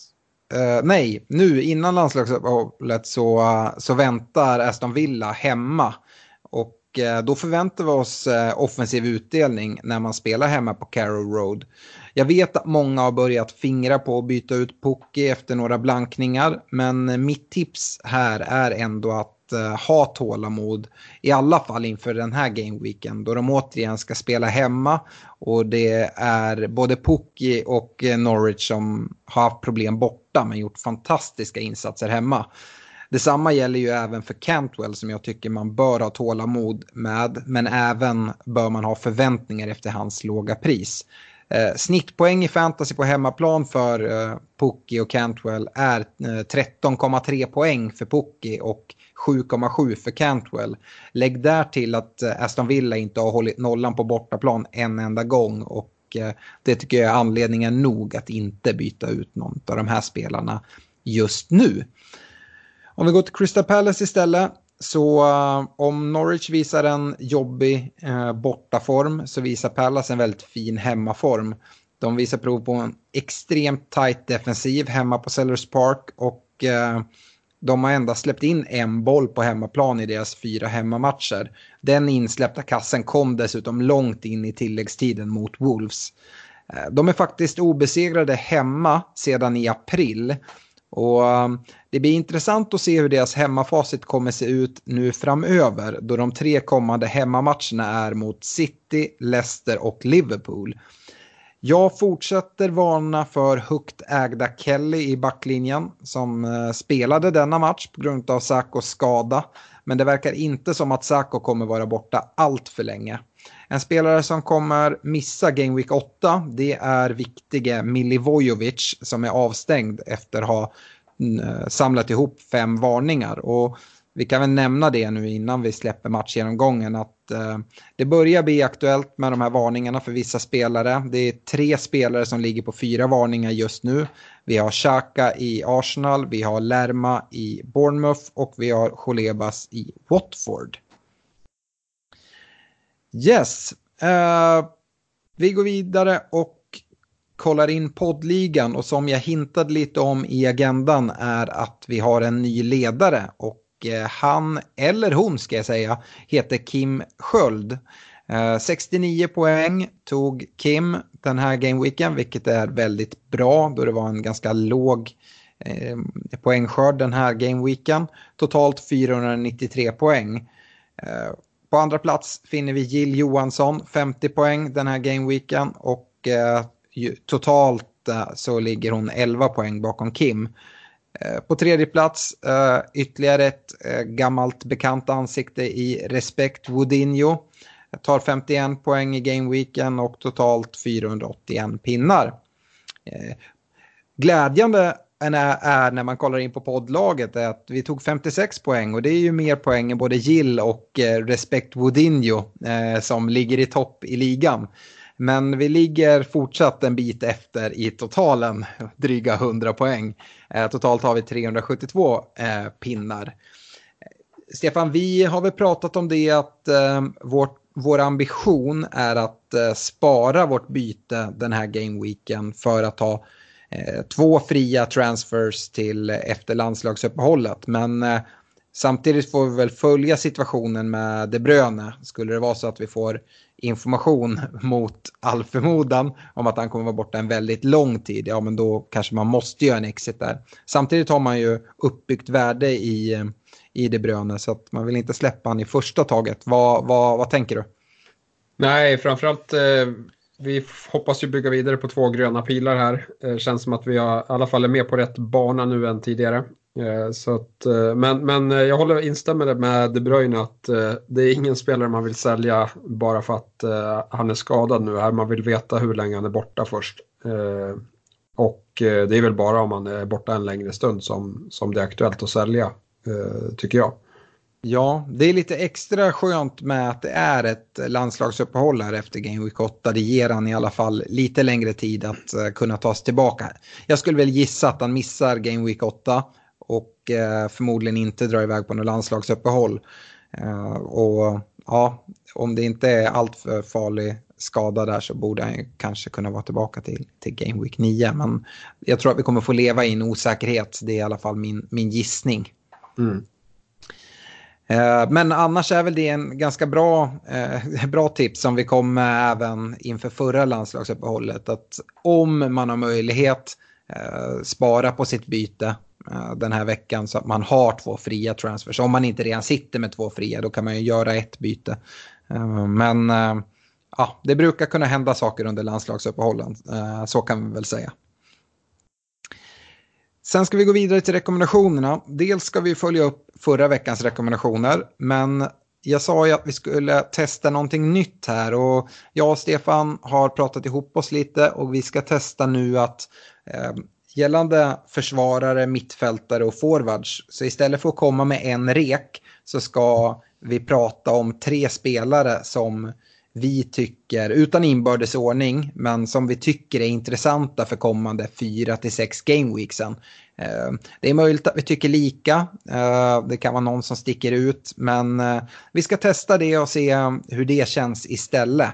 Uh, nej, nu innan landslagsuppehållet så, så väntar Aston Villa hemma. Och uh, då förväntar vi oss eh, offensiv utdelning när man spelar hemma på Carrow Road. Jag vet att många har börjat fingra på att byta ut Pukki efter några blankningar, men mitt tips här är ändå att eh, ha tålamod, i alla fall inför den här gameweeken då de återigen ska spela hemma och det är både Pukki och eh, Norwich som har haft problem borta men gjort fantastiska insatser hemma. Detsamma gäller ju även för Cantwell som jag tycker man bör ha tålamod med. Men även bör man ha förväntningar efter hans låga pris. Eh, snittpoäng i fantasy på hemmaplan för eh, Pukki och Cantwell är eh, 13,3 poäng för Pukki och 7,7 för Cantwell. Lägg där till att eh, Aston Villa inte har hållit nollan på bortaplan en enda gång och eh, det tycker jag är anledningen nog att inte byta ut någon av de här spelarna just nu. Om vi går till Crystal Palace istället. Så uh, om Norwich visar en jobbig uh, bortaform så visar Palace en väldigt fin hemmaform. De visar prov på en extremt tight defensiv hemma på Sellers Park och uh, de har endast släppt in en boll på hemmaplan i deras fyra hemmamatcher. Den insläppta kassen kom dessutom långt in i tilläggstiden mot Wolves. De är faktiskt obesegrade hemma sedan i april och det blir intressant att se hur deras hemmafacit kommer se ut nu framöver då de tre kommande hemmamatcherna är mot City, Leicester och Liverpool. Jag fortsätter varna för högt ägda Kelly i backlinjen som eh, spelade denna match på grund av Sakos skada. Men det verkar inte som att Sako kommer vara borta allt för länge. En spelare som kommer missa Game Week 8 det är viktige Milivojevic som är avstängd efter att ha Eh, samlat ihop fem varningar. Och vi kan väl nämna det nu innan vi släpper matchgenomgången att eh, det börjar bli aktuellt med de här varningarna för vissa spelare. Det är tre spelare som ligger på fyra varningar just nu. Vi har Xhaka i Arsenal, vi har Lerma i Bournemouth och vi har Cholebas i Watford. Yes, uh, vi går vidare och kollar in poddligan och som jag hintade lite om i agendan är att vi har en ny ledare och eh, han, eller hon ska jag säga, heter Kim Sköld. Eh, 69 poäng tog Kim den här gameweeken, vilket är väldigt bra då det var en ganska låg eh, poängskörd den här gameweeken. Totalt 493 poäng. Eh, på andra plats finner vi Jill Johansson, 50 poäng den här gameweeken och eh, totalt eh, så ligger hon 11 poäng bakom Kim. Eh, på tredje plats eh, ytterligare ett gammalt bekant ansikte i Respect Woodinho. Tar 51 poäng i gameweeken och totalt 481 pinnar. Glädjande är när man kollar in på poddlaget är att vi tog 56 poäng och det är ju mer poäng än både Gill och Respect Woodinho som ligger i topp i ligan. Men vi ligger fortsatt en bit efter i totalen, dryga 100 poäng. Eh, totalt har vi 372 eh, pinnar. Stefan, vi har väl pratat om det att eh, vårt, vår ambition är att spara vårt byte den här gameweeken för att ha två fria transfers till efter landslagsuppehållet. Men Samtidigt får vi väl följa situationen med De Bruyne. Skulle det vara så att vi får information mot all förmodan om att han kommer vara borta en väldigt lång tid, ja men då kanske man måste göra en exit där. Samtidigt har man ju uppbyggt värde i, eh, i De Bruyne så att man vill inte släppa han i första taget. Vad, vad, vad tänker du? Nej, framförallt eh, vi hoppas ju bygga vidare på två gröna pilar här. Eh, känns som att vi har, i alla fall är med på rätt bana nu än tidigare. Eh, så att, eh, men, men eh, jag håller instämmer med De Bruyne att det är ingen spelare man vill sälja bara för att han är skadad nu här. Man vill veta hur länge han är borta först. Och det är väl bara om han är borta en längre stund som, som det är aktuellt att sälja, tycker jag. Ja, det är lite extra skönt med att det är ett landslagsuppehåll här efter Game Week 8. Det ger han i alla fall lite längre tid att kunna ta sig tillbaka. Jag skulle väl gissa att han missar Game Week 8 och eh, förmodligen inte drar iväg på något landslagsuppehåll. Eh, och ja, om det inte är allt för farlig skada där så borde han kanske kunna vara tillbaka till, till Game Week 9. Men jag tror att vi kommer få leva i en osäkerhet. Det är i alla fall min, min gissning. Mm. Eh, men annars är väl det en ganska bra, eh, bra tips som vi kom med även inför förra landslagsuppehållet. Att om man har möjlighet eh, spara på sitt byte Eh, den här veckan så att man har två fria transfers. Om man inte redan sitter med två fria då kan man ju göra ett byte. Eh, men eh, ja, det brukar kunna hända saker under landslagsuppehållen. Så kan vi väl säga. Sen ska vi gå vidare till rekommendationerna. Dels ska vi följa upp förra veckans rekommendationer. Men jag sa ju att vi skulle testa någonting nytt här. Och jag och Stefan har pratat ihop oss lite och vi ska testa nu att gällande försvarare, mittfältare och forwards. Så istället för att komma med en rek så ska vi prata om tre spelare som vi tycker, utan inbördes ordning, men som vi tycker är intressanta för kommande fyra till sex gameweeksen. Eh, det är möjligt att vi tycker lika, eh, det kan vara någon som sticker ut, men eh, vi ska testa det och se hur det känns istället.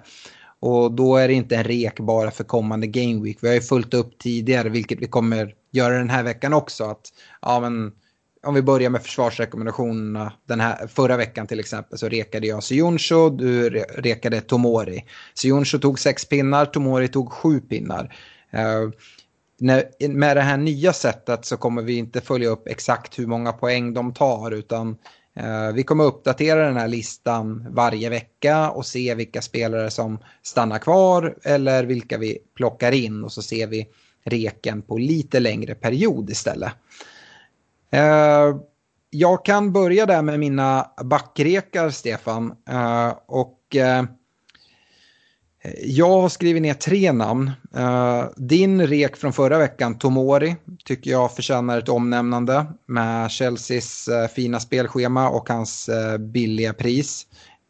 Och då är det inte en rek bara för kommande Game Week. Vi har ju fullt upp tidigare, vilket vi kommer göra den här veckan också. Att, ja, men, om vi börjar med försvarsrekommendationerna. Den här, förra veckan till exempel så rekade jag Sioncho, du rekade Tomori. Sioncho tog sex pinnar, Tomori tog sju pinnar. Uh, när, med det här nya sättet så kommer vi inte följa upp exakt hur många poäng de tar utan Eh, vi kommer uppdatera den här listan varje vecka och se vilka spelare som stannar kvar eller vilka vi plockar in och så ser vi reken på lite längre period istället. Eh, jag kan börja där med mina backrekar, Stefan. Eh, och jag har skrivit ner tre namn. Eh, din rek från förra veckan, Tomori, tycker jag förtjänar ett omnämnande med Chelseas eh, fina spelschema och hans eh, billiga pris.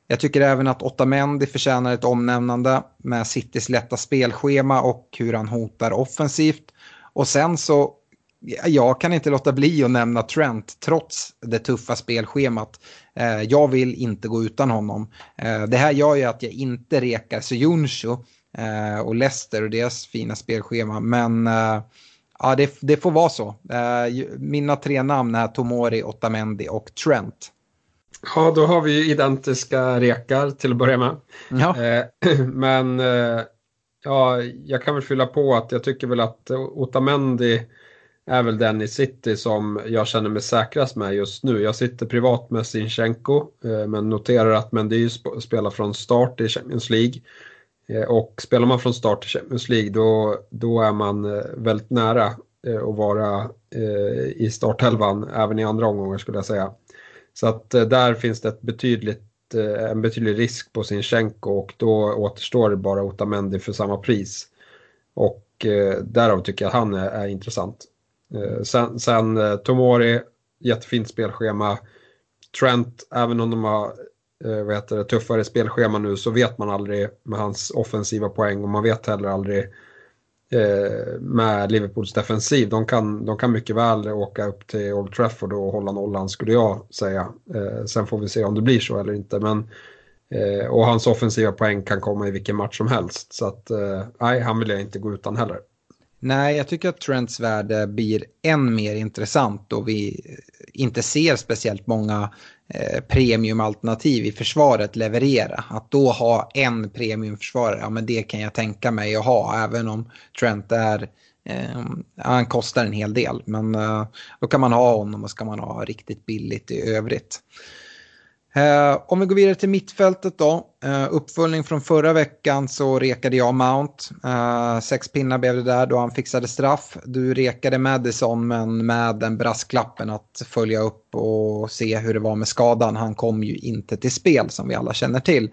Jag tycker även att Otamendi förtjänar ett omnämnande med Citys lätta spelschema och hur han hotar offensivt. Och sen så jag kan inte låta bli att nämna Trent trots det tuffa spelschemat. Eh, jag vill inte gå utan honom. Eh, det här gör ju att jag inte rekar Sojuncu eh, och Leicester och deras fina spelschema. Men ja, det, det får vara så. Mina tre namn är Tomori, Otamendi och Trent. Ja, då har vi identiska rekar till att börja med. Ja. Men ja, jag kan väl fylla på att jag tycker väl att Otamendi är väl den i City som jag känner mig säkrast med just nu. Jag sitter privat med Sinchenko eh, men noterar att Mendy spelar från start i Champions League. Eh, och spelar man från start i Champions League då, då är man eh, väldigt nära att vara i startelvan även i andra omgångar skulle jag säga. Så att där finns det ett betydligt, en betydlig risk på Sinchenko och då återstår det bara Otamendi för samma pris. Och därav tycker jag att han är, är intressant. Eh, sen, sen eh, Tomori, jättefint spelschema. Trent, även om de har eh, vad heter det, tuffare spelschema nu så vet man aldrig med hans offensiva poäng och man vet heller aldrig eh, med Liverpools defensiv. De kan, de kan mycket väl åka upp till Old Trafford och hålla nollan skulle jag säga. Eh, sen får vi se om det blir så eller inte. Men, eh, och hans offensiva poäng kan komma i vilken match som helst. Så att, nej, han vill jag inte gå utan heller. Nej, jag tycker att Trents värde blir än mer intressant då vi inte ser speciellt många eh, premiumalternativ i försvaret leverera. Att då ha en premiumförsvarare, ja men det kan jag tänka mig att ha även om Trent är eh, han kostar en hel del, men eh, då kan man ha honom och ska man ha riktigt billigt i övrigt. Eh, om vi går vidare till mittfältet då. Eh, uppföljning från förra veckan så rekade jag Mount. Eh, sex pinnar blev det där då han fixade straff. Du rekade Madison men med den brasklappen att följa upp och se hur det var med skadan. Han kom ju inte till spel som vi alla känner till.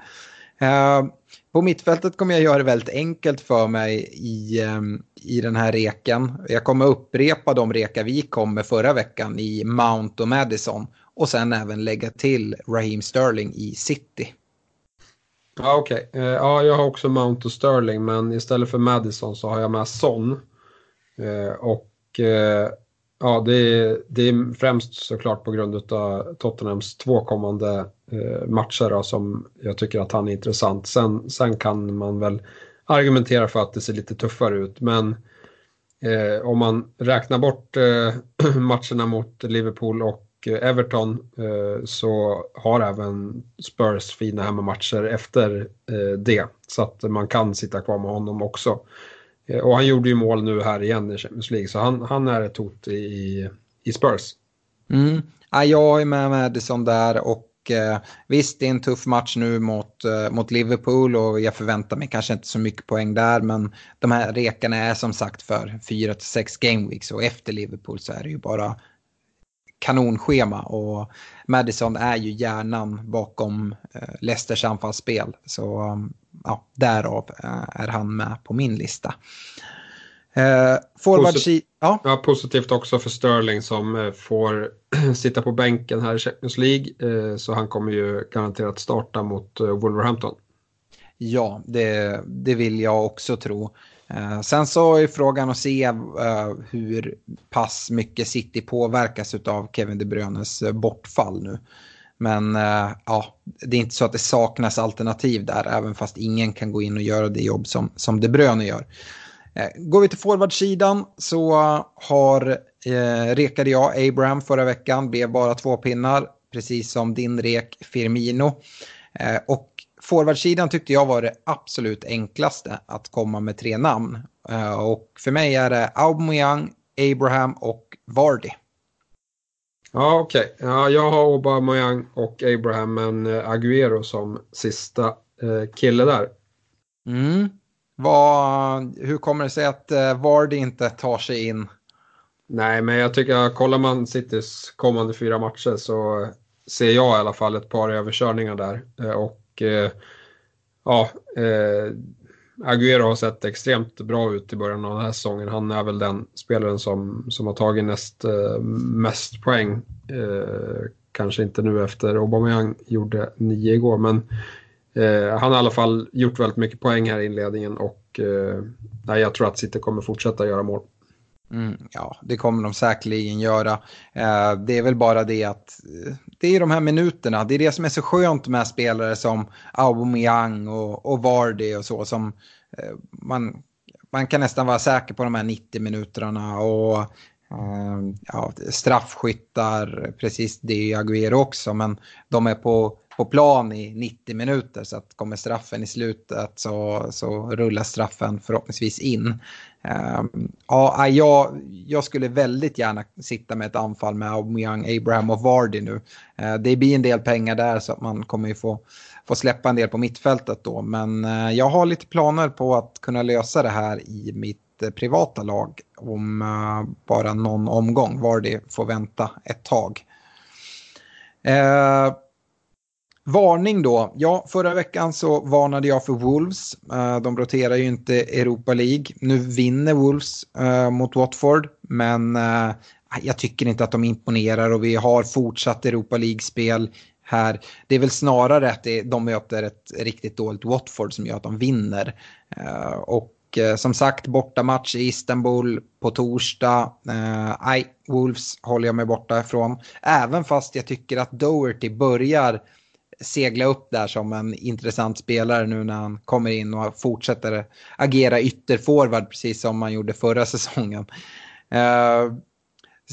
Eh, på mittfältet kommer jag göra det väldigt enkelt för mig i, eh, i den här reken. Jag kommer upprepa de rekar vi kom med förra veckan i Mount och Madison och sen även lägga till Raheem Sterling i City. Ja, okej. Okay. Ja, jag har också Mount och Sterling, men istället för Madison så har jag med Son. Eh, och eh, ja, det är, det är främst såklart på grund av Tottenhams två kommande matcher då, som jag tycker att han är intressant. Sen, sen kan man väl argumentera för att det ser lite tuffare ut, men eh, om man räknar bort eh, matcherna mot Liverpool och Eh, Everton eh, så har även Spurs fina hemmamatcher efter eh, det. Så att man kan sitta kvar med honom också. Och han gjorde ju mål nu här igen i Champions League så han, han är ett hot i, i Spurs. Mm. Ja, jag är med Madison där och visst det är en tuff match nu mot, mot Liverpool och jag förväntar mig kanske inte så mycket poäng där men de här rekarna är som sagt för 4-6 gameweeks och efter Liverpool så är det ju bara kanonschema och Madison är ju hjärnan bakom eh, Leicesters anfallsspel. Så ja, därav eh, är han med på min lista. Eh, forward Posit ja. ja. positivt också för Sterling som får sitta på bänken här i Champions League. Så han kommer ju garanterat starta mot Wolverhampton. Ja, det, det vill jag också tro. Eh, sen så är frågan att se eh, hur pass mycket City påverkas av Kevin De Bruynes eh, bortfall nu. Men eh, ja, det är inte så att det saknas alternativ där, även fast ingen kan gå in och göra det jobb som, som De Bruyne gör. Går vi till forwardsidan så har eh, rekade jag Abraham förra veckan, blev bara två pinnar, precis som din rek Firmino. Eh, och forwardsidan tyckte jag var det absolut enklaste att komma med tre namn. Uh, och för mig är det Aubameyang, Abraham och Vardy. Ja, okej. Okay. Ja, jag har Aubameyang och Abraham, men uh, Agüero som sista uh, kille där. Mm. Vad, hur kommer det sig att uh, Vardy inte tar sig in? Nej, men jag tycker kollar man Citys kommande fyra matcher så ser jag i alla fall ett par överkörningar där. Och eh, ja, eh, Agüero har sett extremt bra ut i början av den här säsongen. Han är väl den spelaren som, som har tagit näst eh, mest poäng. Eh, kanske inte nu efter Aubameyang gjorde nio igår, men eh, han har i alla fall gjort väldigt mycket poäng här i inledningen och eh, nej, jag tror att City kommer fortsätta göra mål. Mm, ja, det kommer de säkerligen göra. Eh, det är väl bara det att eh, det är de här minuterna. Det är det som är så skönt med spelare som Aubameyang och, och Vardy och så. Som, eh, man, man kan nästan vara säker på de här 90 minuterna. Och eh, ja, straffskyttar, precis det är Agüero också. Men de är på på plan i 90 minuter så att kommer straffen i slutet så, så rullar straffen förhoppningsvis in. Ehm, ja, ah, jag, jag skulle väldigt gärna sitta med ett anfall med Aubameyang, Abraham och Vardy nu. Ehm, det blir en del pengar där så att man kommer ju få, få släppa en del på mittfältet då. Men eh, jag har lite planer på att kunna lösa det här i mitt eh, privata lag om eh, bara någon omgång. Vardy får vänta ett tag. Ehm, Varning då. Ja, förra veckan så varnade jag för Wolves. Eh, de roterar ju inte Europa League. Nu vinner Wolves eh, mot Watford, men eh, jag tycker inte att de imponerar och vi har fortsatt Europa League-spel här. Det är väl snarare att de möter ett riktigt dåligt Watford som gör att de vinner. och som sagt, bortamatch i Istanbul på torsdag. Nej, Wolves håller jag mig borta ifrån. Även fast jag tycker att Doherty börjar segla upp där som en intressant spelare nu när han kommer in och fortsätter agera ytterforward precis som man gjorde förra säsongen. Eh,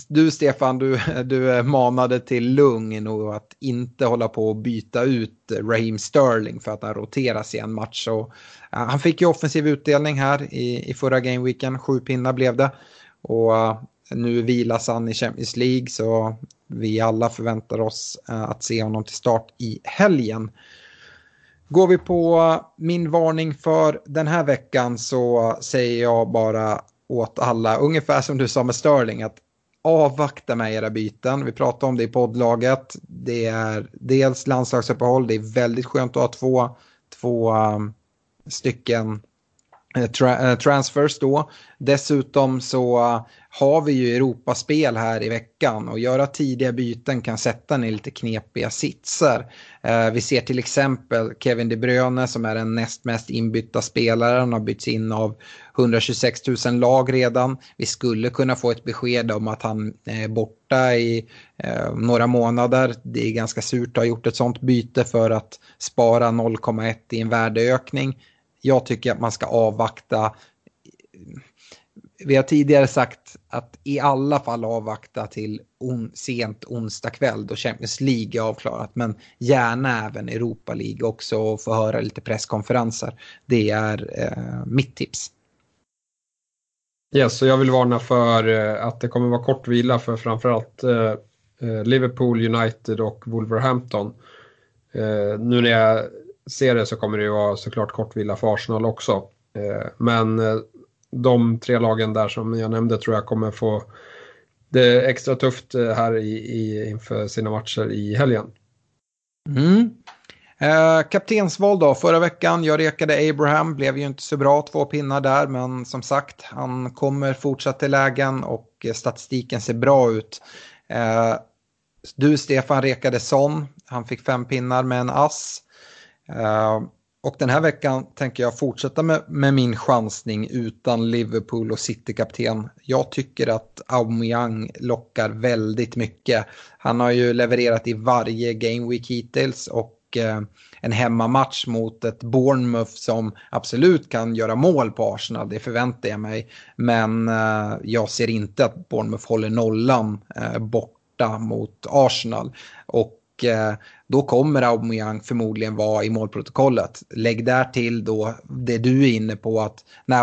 du Stefan, du, du manade till lugn och att inte hålla på och byta ut Raheem Sterling för att han roteras i en match. Och, eh, han fick ju offensiv utdelning här i, i förra gameweeken, sju pinnar blev det. Och eh, nu vilas han i Champions League så vi alla förväntar oss eh, att se honom till start i helgen. Går vi på min varning för den här veckan så säger jag bara åt alla, ungefär som du sa med Sterling, att avvakta med era byten. Vi pratade om det i poddlaget. Det är dels landslagsuppehåll, det är väldigt skönt att ha två, två eh, stycken Eh, tra eh, transfers då. Dessutom så eh, har vi ju Europaspel här i veckan och göra tidiga byten kan sätta en i lite knepiga sitser. Vi ser till exempel Kevin De Bruyne som är den näst mest inbytta spelaren har bytts in av 126 000 lag redan. Vi skulle kunna få ett besked om att han är borta i några månader. Det är ganska surt att ha gjort ett sånt byte för att spara 0,1 i en värdeökning jag tycker att man ska avvakta. Vi har tidigare sagt att i alla fall avvakta till on, sent onsdag kväll då Champions League är avklarat. Men gärna även Europa League också och få höra lite presskonferenser. Det är eh, mitt tips. Yes, så jag vill varna för eh, att det kommer vara kort vila för framförallt eh, eh Liverpool, United och Wolverhampton. Eh, nu när jag ser det så kommer det ju vara såklart kortvila för Arsenal också. Eh, men eh, de tre lagen där som jag nämnde tror jag kommer få det extra tufft eh, här i, i, inför sina matcher i helgen. Mm. Eh, kaptensval då, förra veckan, jag rekade Abraham, blev ju inte så bra, två pinnar där, men som sagt, han kommer fortsatt till lägen och eh, statistiken ser bra ut. Eh, du Stefan rekade Son, han fick fem pinnar med en ass. Eh, och den här veckan tänker jag fortsätta med, med min chansning utan Liverpool och City-kapten. Jag tycker att Aubameyang lockar väldigt mycket. Han har ju levererat i varje game week hittills och eh, en hemmamatch mot ett Bournemouth som absolut kan göra mål på Arsenal, det förväntar jag mig. Men eh, jag ser inte att Bournemouth håller nollan borta mot Arsenal. Och Eh, då kommer Aubameyang förmodligen vara i målprotokollet. Lägg där till då det du är inne på att när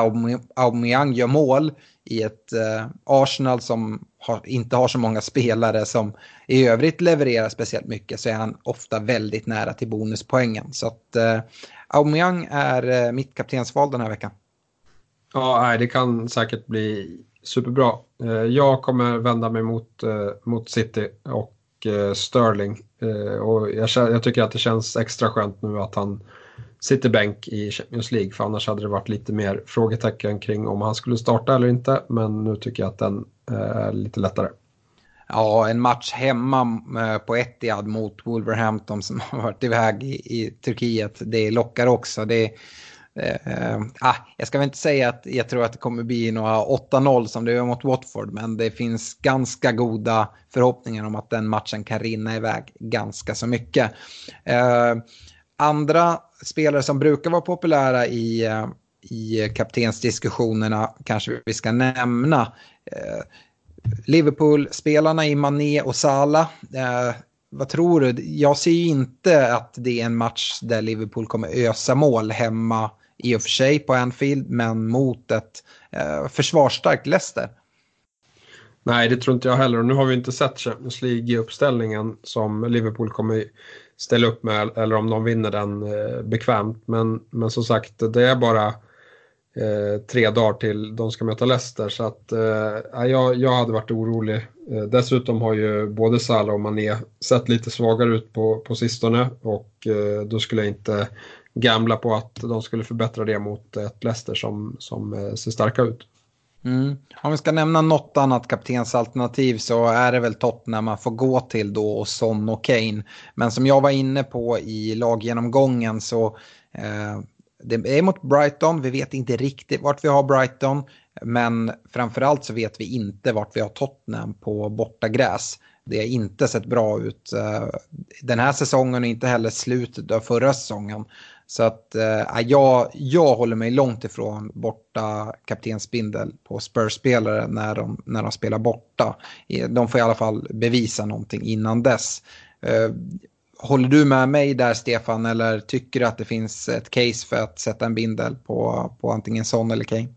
Aubameyang gör mål i ett eh, Arsenal som har, inte har så många spelare som i övrigt levererar speciellt mycket så är han ofta väldigt nära till bonuspoängen. Så att eh, Aubameyang är eh, mitt kaptensval den här veckan. Ja, det kan säkert bli superbra. Eh, jag kommer vända mig mot, mot City och Sterling Eh, och jag, jag, tycker att det känns extra skönt nu att han sitter bänk i Champions League för annars hade det varit lite mer frågetecken kring om han skulle starta eller inte. Men nu tycker jag att den eh, är lite lättare. Ja, en match hemma eh, på Etihad mot Wolverhampton som har varit iväg i, i Turkiet. Det lockar också. Det, Eh, ah, jag ska väl inte säga att jag tror att det kommer bli några 8-0 som det är mot Watford, men det finns ganska goda förhoppningar om att den matchen kan rinna iväg ganska så mycket. Eh, andra spelare som brukar vara populära i, eh, i kaptensdiskussionerna kanske vi ska nämna. Eh, Liverpool-spelarna i Mané och Salah. Eh, vad tror du? Jag ser ju inte att det är en match där Liverpool kommer ösa mål hemma i och för sig på Anfield, men mot ett eh, försvarsstarkt Leicester. Nej, det tror inte jag heller. Och nu har vi inte sett Champions League-uppställningen som Liverpool kommer ställa upp med, eller om de vinner den eh, bekvämt. Men, men som sagt, det är bara eh, tre dagar till de ska möta Leicester. Så att, eh, jag, jag hade varit orolig. Eh, dessutom har ju både Salah och Mané sett lite svagare ut på, på sistone och eh, då skulle jag inte gamla på att de skulle förbättra det mot ett Leicester som, som eh, ser starka ut. Mm. Om vi ska nämna något annat kaptensalternativ så är det väl Tottenham man får gå till då och Son och Kane. Men som jag var inne på i laggenomgången så eh, det är mot Brighton, vi vet inte riktigt vart vi har Brighton. Men framförallt så vet vi inte vart vi har Tottenham på bortagräs. Det har inte sett bra ut eh, den här säsongen och inte heller slutet av förra säsongen. Så att äh, jag, jag håller mig långt ifrån borta kaptensbindel på Spurs-spelare när de, när de spelar borta. Eh, de får i alla fall bevisa någonting innan dess. Äh, håller du med mig där Stefan eller tycker du att det finns ett case för att sätta en bindel på, på antingen Son eller Kane?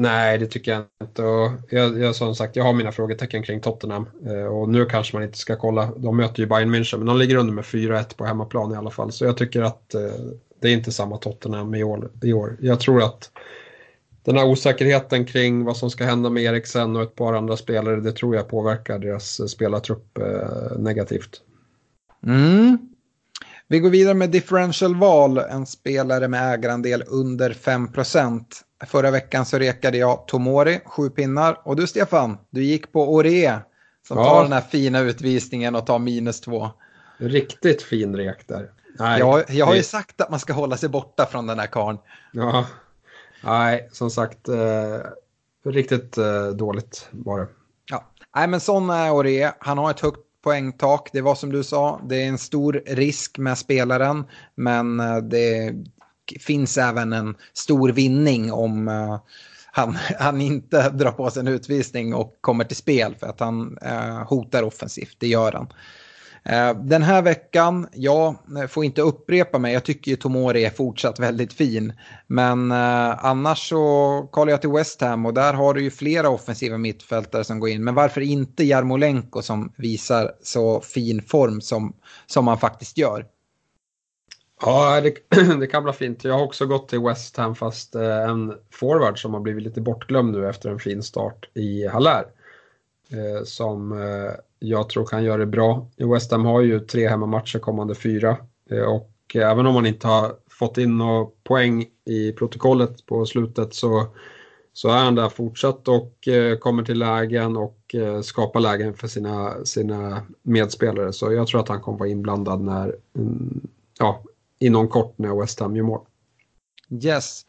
Nej, det tycker jag inte. Och jag, jag, som sagt, jag har mina frågetecken kring Tottenham. Eh, och nu kanske man inte ska kolla. De möter ju Bayern München, men de ligger under med 4-1 på hemmaplan i alla fall. Så jag tycker att eh, det är inte samma Tottenham i år, i år. Jag tror att den här osäkerheten kring vad som ska hända med Eriksen och ett par andra spelare, det tror jag påverkar deras eh, spelartrupp eh, negativt. Mm. Vi går vidare med differential-val, en spelare med ägarandel under 5 Förra veckan så rekade jag Tomori, sju pinnar. Och du Stefan, du gick på Ore som ja. tar den här fina utvisningen och tar minus två. Riktigt fin rek där. Nej, jag, jag har ju sagt att man ska hålla sig borta från den här karn. Ja, nej, som sagt, eh, riktigt eh, dåligt var det. Ja, nej men sån är Ore. Han har ett högt poängtak. Det var som du sa, det är en stor risk med spelaren. Men eh, finns även en stor vinning om uh, han, han inte drar på sig en utvisning och kommer till spel för att han uh, hotar offensivt. Det gör han. Eh, den här veckan, jag får inte upprepa mig, jag tycker ju Tomori är fortsatt väldigt fin. Men annars så kollar jag till West Ham och där har du ju flera offensiva mittfältare som går in. Men varför inte Jarmolenko som visar så fin form som, som han faktiskt gör? Ja, det, det, kan bli fint. Jag har också gått till West Ham fast eh, en forward som har blivit lite bortglömd nu efter en fin start i Haller. Eh, som eh, jag tror kan göra det bra. West Ham har ju tre hemmamatcher kommande fyra och även om man inte har fått in några poäng i protokollet på slutet så, så är han där fortsatt och kommer till lägen och skapar lägen för sina, sina medspelare. Så jag tror att han kommer vara inblandad när mm, ja, inom kort när West Ham gör mål. Yes.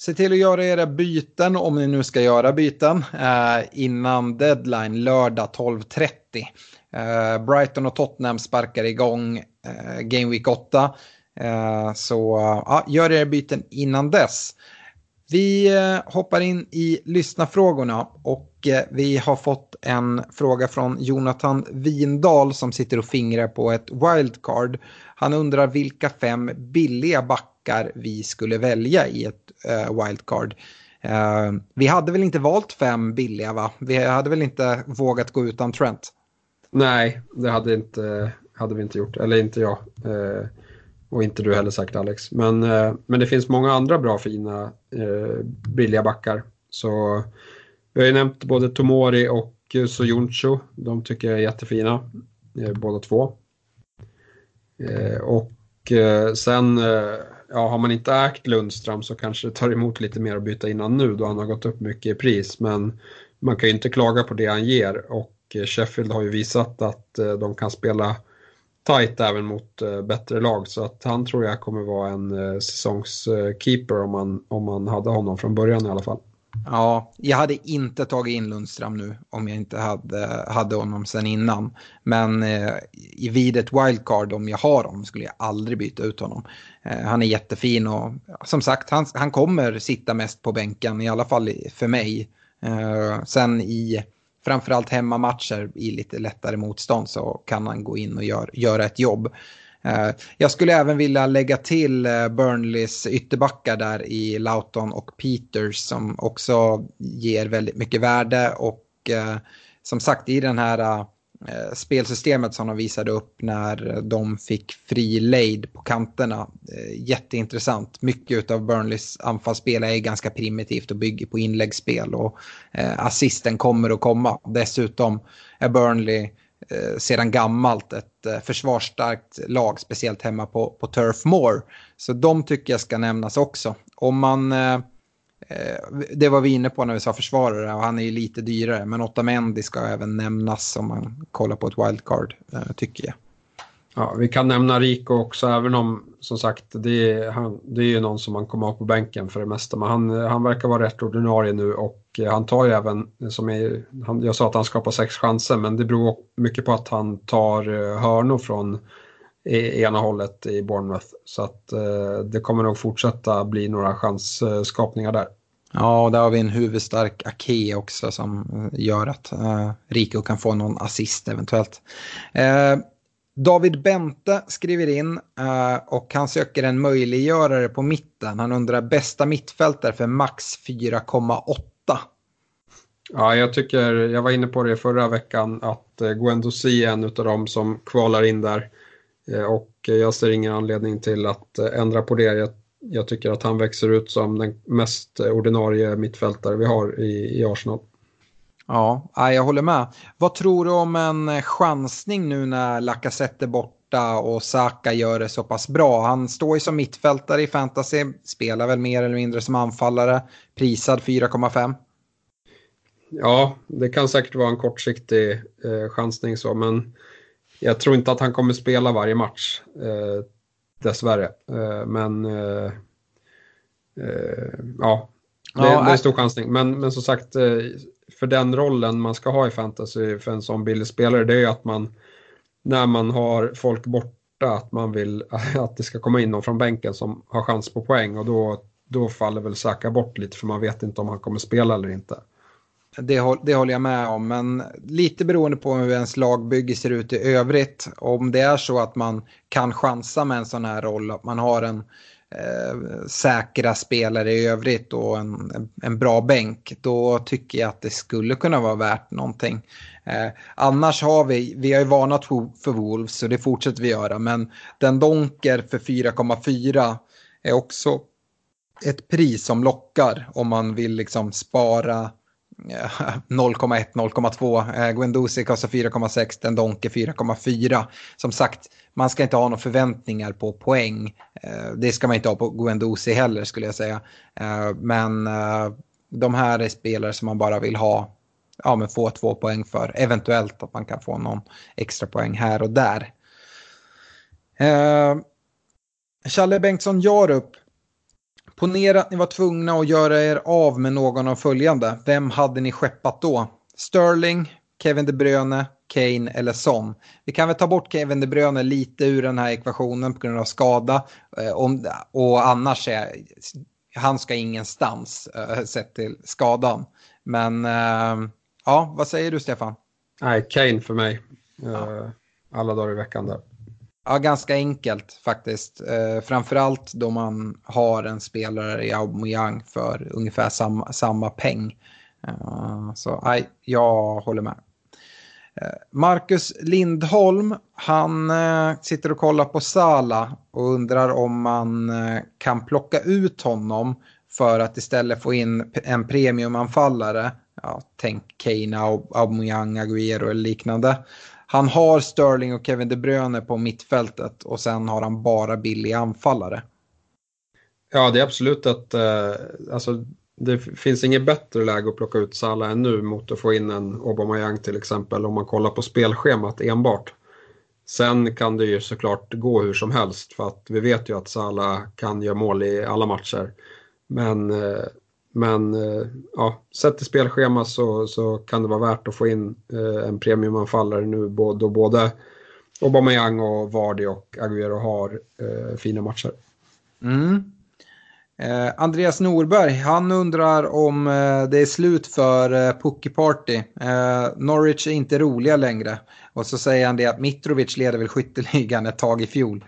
Se till att göra era byten om ni nu ska göra byten eh, innan deadline lördag 12.30. Eh, Brighton och Tottenham sparkar igång eh, Game Week 8. Eh, så ja, gör era byten innan dess. Vi eh, hoppar in i lyssnafrågorna och eh, vi har fått en fråga från Jonathan Windahl som sitter och fingrar på ett wildcard. Han undrar vilka fem billiga backar vi skulle välja i ett uh, wildcard. Uh, vi hade väl inte valt fem billiga va? Vi hade väl inte vågat gå utan Trent? Nej, det hade, inte, hade vi inte gjort. Eller inte jag. Och inte du heller sagt Alex. Men, eh, men det finns många andra bra fina eh, billiga backar. Så vi har ju nämnt både Tomori och eh, Soyuncu. De tycker jag är jättefina. Båda två. Eh, och eh, sen eh, ja, har man inte ägt Lundström så kanske det tar emot lite mer att byta innan nu då han har gått upp mycket i pris. Men man kan ju inte klaga på det han ger och Sheffield har ju visat att de kan spela tajt även mot eh, bättre lag så att han tror jag kommer vara en eh, säsongskeeper eh, om man, om man hade honom från början i alla fall. Ja, jag hade inte tagit in Lundström nu om jag inte hade, hade honom sen innan. Men eh, vid ett wildcard, om jag har honom, skulle jag aldrig byta ut honom. Eh, han är jättefin och som sagt, han, han kommer sitta mest på bänken, i alla fall för mig. Eh, sen i framförallt hemmamatcher i lite lättare motstånd så kan han gå in och gör, göra ett jobb. Eh, jag skulle även vilja lägga till eh, Burnleys ytterbackar där i Lauton och Peters som också ger väldigt mycket värde och eh, som sagt i den här Eh, spelsystemet som de visade upp när de fick fri lejd på kanterna. Eh, jätteintressant. Mycket av Burnleys anfallsspel är ganska primitivt och bygger på inläggsspel och eh, assisten kommer att komma. Dessutom är Burnley sedan gammalt ett försvarsstarkt lag, speciellt hemma på, på Turf Moor. Så de tycker jag ska nämnas också. Om man, eh, Eh, det var vi inne på när vi sa försvarare och han är ju lite dyrare, men Otamendi ska även nämnas om man kollar på ett wildcard, eh, tycker jag. Ja, vi kan nämna Rico också, även om som sagt det är, han, det är ju någon som man kommer ha på bänken för det mesta. Men han, han verkar vara rätt ordinarie nu och eh, han tar ju även, som är, han, jag sa att han skapar sex chanser, men det beror mycket på att han tar hörnor från ena hållet i Bournemouth. Så att eh, det kommer nog fortsätta bli några chansskapningar där. Ja, och där har vi en huvudstark Ake också som gör att eh, Rico kan få någon assist eventuellt. Eh, David Bente skriver in uh, och han söker en möjliggörare på mitten. Han undrar bästa mittfältare för max 4,8. Ja, jag tycker, jag var inne på det förra veckan, att Guendouzi är en av dem som kvalar in där. Uh, och jag ser ingen anledning till att uh, ändra på det. Jag, jag, tycker att han växer ut som den mest ordinarie mittfältare vi har i, i Arsenal. Ja, jag håller med. Vad tror du om en chansning nu när Lacazette är borta och Saka gör det så pass bra? Han står ju som mittfältare i fantasy, spelar väl mer eller mindre som anfallare, prisad 4,5. Ja, det kan säkert vara en kortsiktig eh, chansning så, men jag tror inte att han kommer spela varje match, eh, dessvärre. Eh, men eh, eh ja, det, ja, det är en stor chansning. Men, men som sagt, eh, för den rollen man ska ha i fantasy för en sån billig spelare det är att man när man har folk borta att man vill att det ska komma in någon från bänken som har chans på poäng och då, då faller väl Saka bort lite för man vet inte om han kommer spela eller inte. Det, det håller jag med om, men lite beroende på hur ens lagbygge ser ut i övrigt. Om det är så att man kan chansa med en sån här roll, att man har en eh, säkra spelare i övrigt och en, en bra bänk, då tycker jag att det skulle kunna vara värt någonting. Eh, annars har vi, vi har ju varnat för Wolves så det fortsätter vi göra, men den Donker för 4,4 är också ett pris som lockar om man vill liksom spara Eh, 0,1, 0,2. Eh, Guendouzi kostar 4,6, den Donke 4,4. Som sagt, man ska inte ha några förväntningar på poäng. Eh, det ska man inte ha på Guendouzi heller skulle jag säga. Eh, men eh, de här är spelare som man bara vill ha, ja men få två poäng för. Eventuellt att man kan få någon extra poäng här och där. Eh, Challe Bengtsson Jarup Ponera att ni var tvungna att göra er av med någon av följande. Vem hade ni skeppat då? Sterling, Kevin De Bruyne, Kane eller Son. Vi kan väl ta bort Kevin De Bruyne lite ur den här ekvationen på grund av skada. Eh, och annars är han ska ingenstans eh, sett till skadan. Men eh, ja, vad säger du Stefan? Nej, Kane för mig. Ja. Alla dagar i veckan där. Ja, ganska enkelt faktiskt. Eh, framförallt då man har en spelare i Aubameyang för ungefär samma, samma peng. Eh, så nej, jag håller med. Eh, Marcus Lindholm, han eh, sitter och kollar på Sala och undrar om man eh, kan plocka ut honom för att istället få in en premiumanfallare. Ja, tänk Kane, Aubameyang, Agüero eller liknande. Han har Sterling och Kevin De Bruyne på mittfältet och sen har han bara billiga anfallare. Ja, det är absolut att eh, alltså, det finns inget bättre läge att plocka ut Salah än nu mot att få in en Aubameyang till exempel om man kollar på spelschemat enbart. Sen kan det ju såklart gå hur som helst för att vi vet ju att Salah kan göra mål i alla matcher. Men eh, men eh, ja, sett till spelschema så, så kan det vara värt att få in eh, en premiumanfallare nu då både Aubameyang och Vardy och Agüero har eh, fina matcher. Mm. Eh, Andreas Norberg, han undrar om eh, det är slut för eh, Pucky Party. Eh, Norwich är inte roliga längre. Och så säger han det att Mitrovic leder väl skytteligan ett tag i fjol.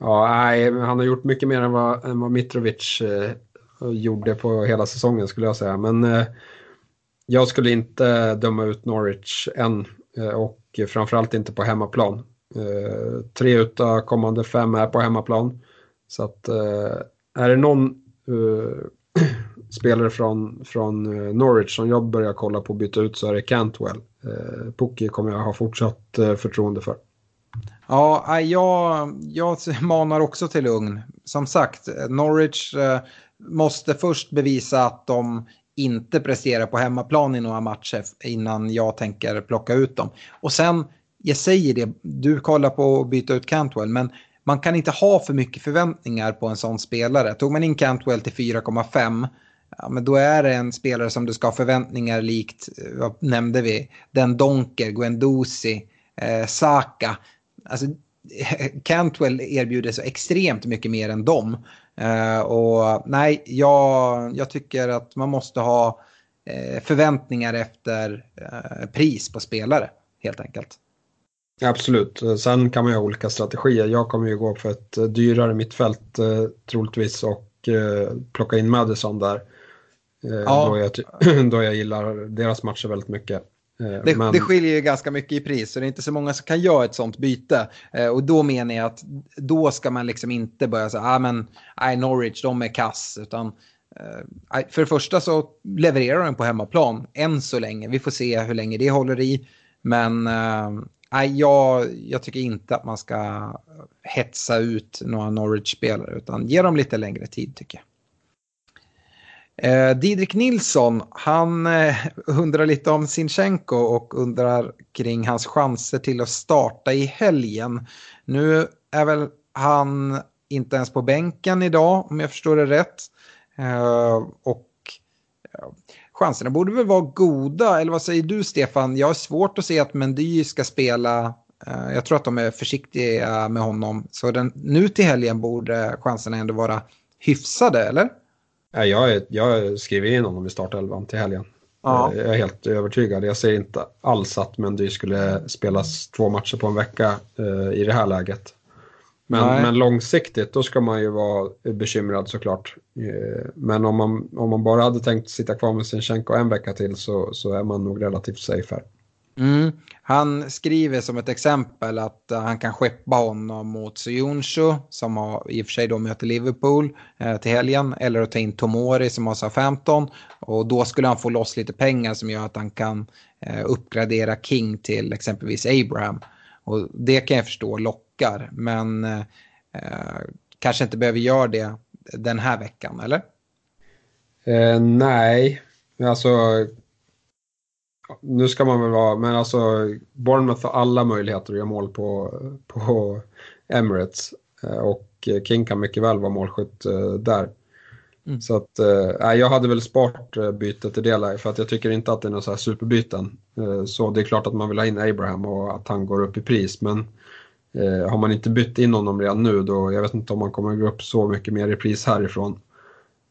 Ja, nej, han har gjort mycket mer än vad, än vad Mitrovic gjorde på hela säsongen skulle jag säga. Men eh, jag skulle inte döma ut Norwich än eh, och framförallt inte på hemmaplan. Eh, tre utav kommande fem är på hemmaplan. Så att eh, är det någon eh, spelare från, från eh, Norwich som jag börjar kolla på att byta ut så är det Cantwell. Eh, Pukki kommer jag ha fortsatt eh, förtroende för. Ja, jag, jag manar också till lugn. Som sagt, Norwich eh, måste först bevisa att de inte presterar på hemmaplan i några matcher innan jag tänker plocka ut dem. Och sen jag säger det, du kollar på att byta ut Cantwell, men man kan inte ha för mycket förväntningar på en sån spelare. Tog man in Cantwell till 4,5 ja, men då är det en spelare som du ska ha förväntningar likt, eh, vad nämnde vi, den Donker, Guendouzi, eh, Saka. Alltså, Cantwell erbjuder så extremt mycket mer än dem. Eh, och nej, jag, jag tycker att man måste ha eh, förväntningar efter eh, pris på spelare, helt enkelt. Absolut, sen kan man ju ha olika strategier. Jag kommer ju gå för ett dyrare mittfält eh, troligtvis och eh, plocka in Madison där. Eh, ja. då, jag, då jag gillar deras matcher väldigt mycket. Eh, det, Men... det skiljer ju ganska mycket i pris så det är inte så många som kan göra ett sånt byte. Eh, och då menar jag att då ska man liksom inte börja säga, ah, men nej, Norwich de är kass. Utan för det första så levererar de på hemmaplan än så länge. Vi får se hur länge det håller i. Men nej, jag, jag tycker inte att man ska hetsa ut några Norwich-spelare utan ge dem lite längre tid tycker jag. Eh, Didrik Nilsson, han eh, undrar lite om Sinchenko och undrar kring hans chanser till att starta i helgen. Nu är väl han inte ens på bänken idag om jag förstår det rätt. Eh, och ja, chanserna borde väl vara goda, eller vad säger du Stefan? Jag har svårt att se att Mendy ska spela eh, jag tror att de är försiktiga med honom. Så den, nu till helgen borde chanserna ändå vara hyfsade, eller? Jag, jag skriver in honom i startelvan till helgen. Ja. Jag är helt övertygad. Jag ser inte alls att Mendy skulle spelas två matcher på en vecka uh, i det här läget. Men, men, långsiktigt då ska man ju vara bekymrad såklart. Uh, men om man, om man bara hade tänkt sitta kvar med Sinchenko en vecka till så, så är man nog relativt safe här. Mm. Han skriver som ett exempel att uh, han kan skeppa honom mot Sojonsho som har, i och för sig då möter Liverpool uh, till helgen. Eller att ta in Tomori som har 15 Och då skulle han få loss lite pengar som gör att han kan uh, uppgradera King till exempelvis Abraham. Och det kan jag förstå lockar. Men kanske inte behöver göra det den här veckan, eller? nej, alltså nu ska man väl vara, men alltså Bournemouth har alla möjligheter att göra mål på, på Emirates. Eh, och King kan mycket väl vara målskytt eh, där. Mm. Så att, äh, jag hade väl sparat bytet i det för att jag tycker inte att det är några så här superbyten. Så det är klart att man vill ha in Abraham och att han går upp i pris men äh, har man inte bytt in honom redan nu då, jag vet inte om man kommer gå upp så mycket mer i pris härifrån.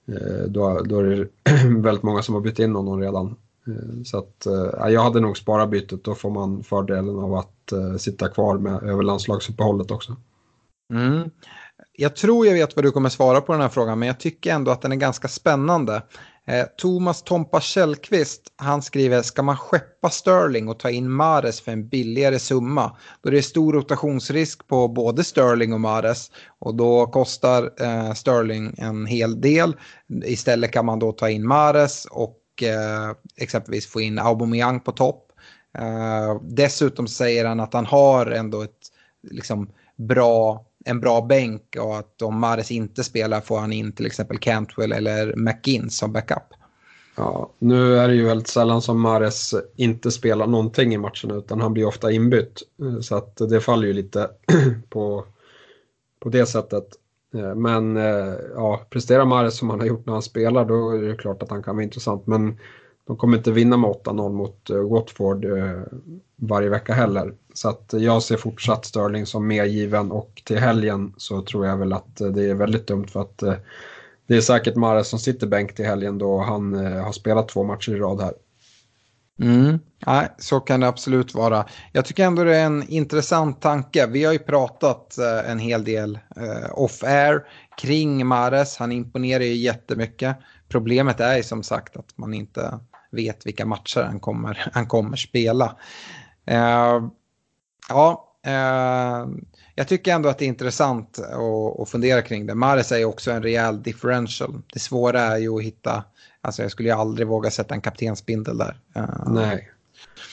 Äh, då, då är det väldigt många som har bytt in honom redan. Eh, så att, eh, jag hade nog sparat bytet, då får man fördelen av att eh, sitta kvar med över landslagsuppehållet också. Mm. Jag tror jag vet vad du kommer svara på den här frågan, men jag tycker ändå att den är ganska spännande. Eh, Thomas Tompa Källqvist, han skriver, ska man skeppa Sterling och ta in Mares för en billigare summa? Då det är stor rotationsrisk på både Sterling och Mares och då kostar eh, Sterling en hel del. Istället kan man då ta in Mares och Eh, exempelvis få in Aubameyang på topp. Eh, dessutom säger han att han har ändå ett liksom, bra, en bra bänk och att om Mares inte spelar får han in till exempel Cantwell eller McGinn som backup. Ja, nu är det ju väldigt sällan som Mares inte spelar någonting i matchen utan han blir ofta inbytt. Eh, så att det faller ju lite på, på det sättet. Eh, men eh, ja, presterar Mares som han har gjort när han spelar då är det klart att han kan vara intressant. Men de kommer inte vinna med 8-0 mot eh, Watford varje vecka heller. Så att jag ser fortsatt Sterling som mer given och till helgen så tror jag väl att det är väldigt dumt för att det är säkert Mares som sitter bänk till helgen då han har spelat två matcher i rad här. Mm. Nej, så kan det absolut vara. Jag tycker ändå det är en intressant tanke. Vi har ju pratat eh, en hel del eh, off-air kring Mares. Han imponerar ju jättemycket. Problemet är ju som sagt att man inte vet vilka matcher han kommer, han kommer spela. Uh, ja, uh, jag tycker ändå att det är intressant att, att fundera kring det. Mares är ju också en rejäl differential. Det svåra är ju att hitta Alltså jag skulle ju aldrig våga sätta en kaptensbindel där. Uh. Nej,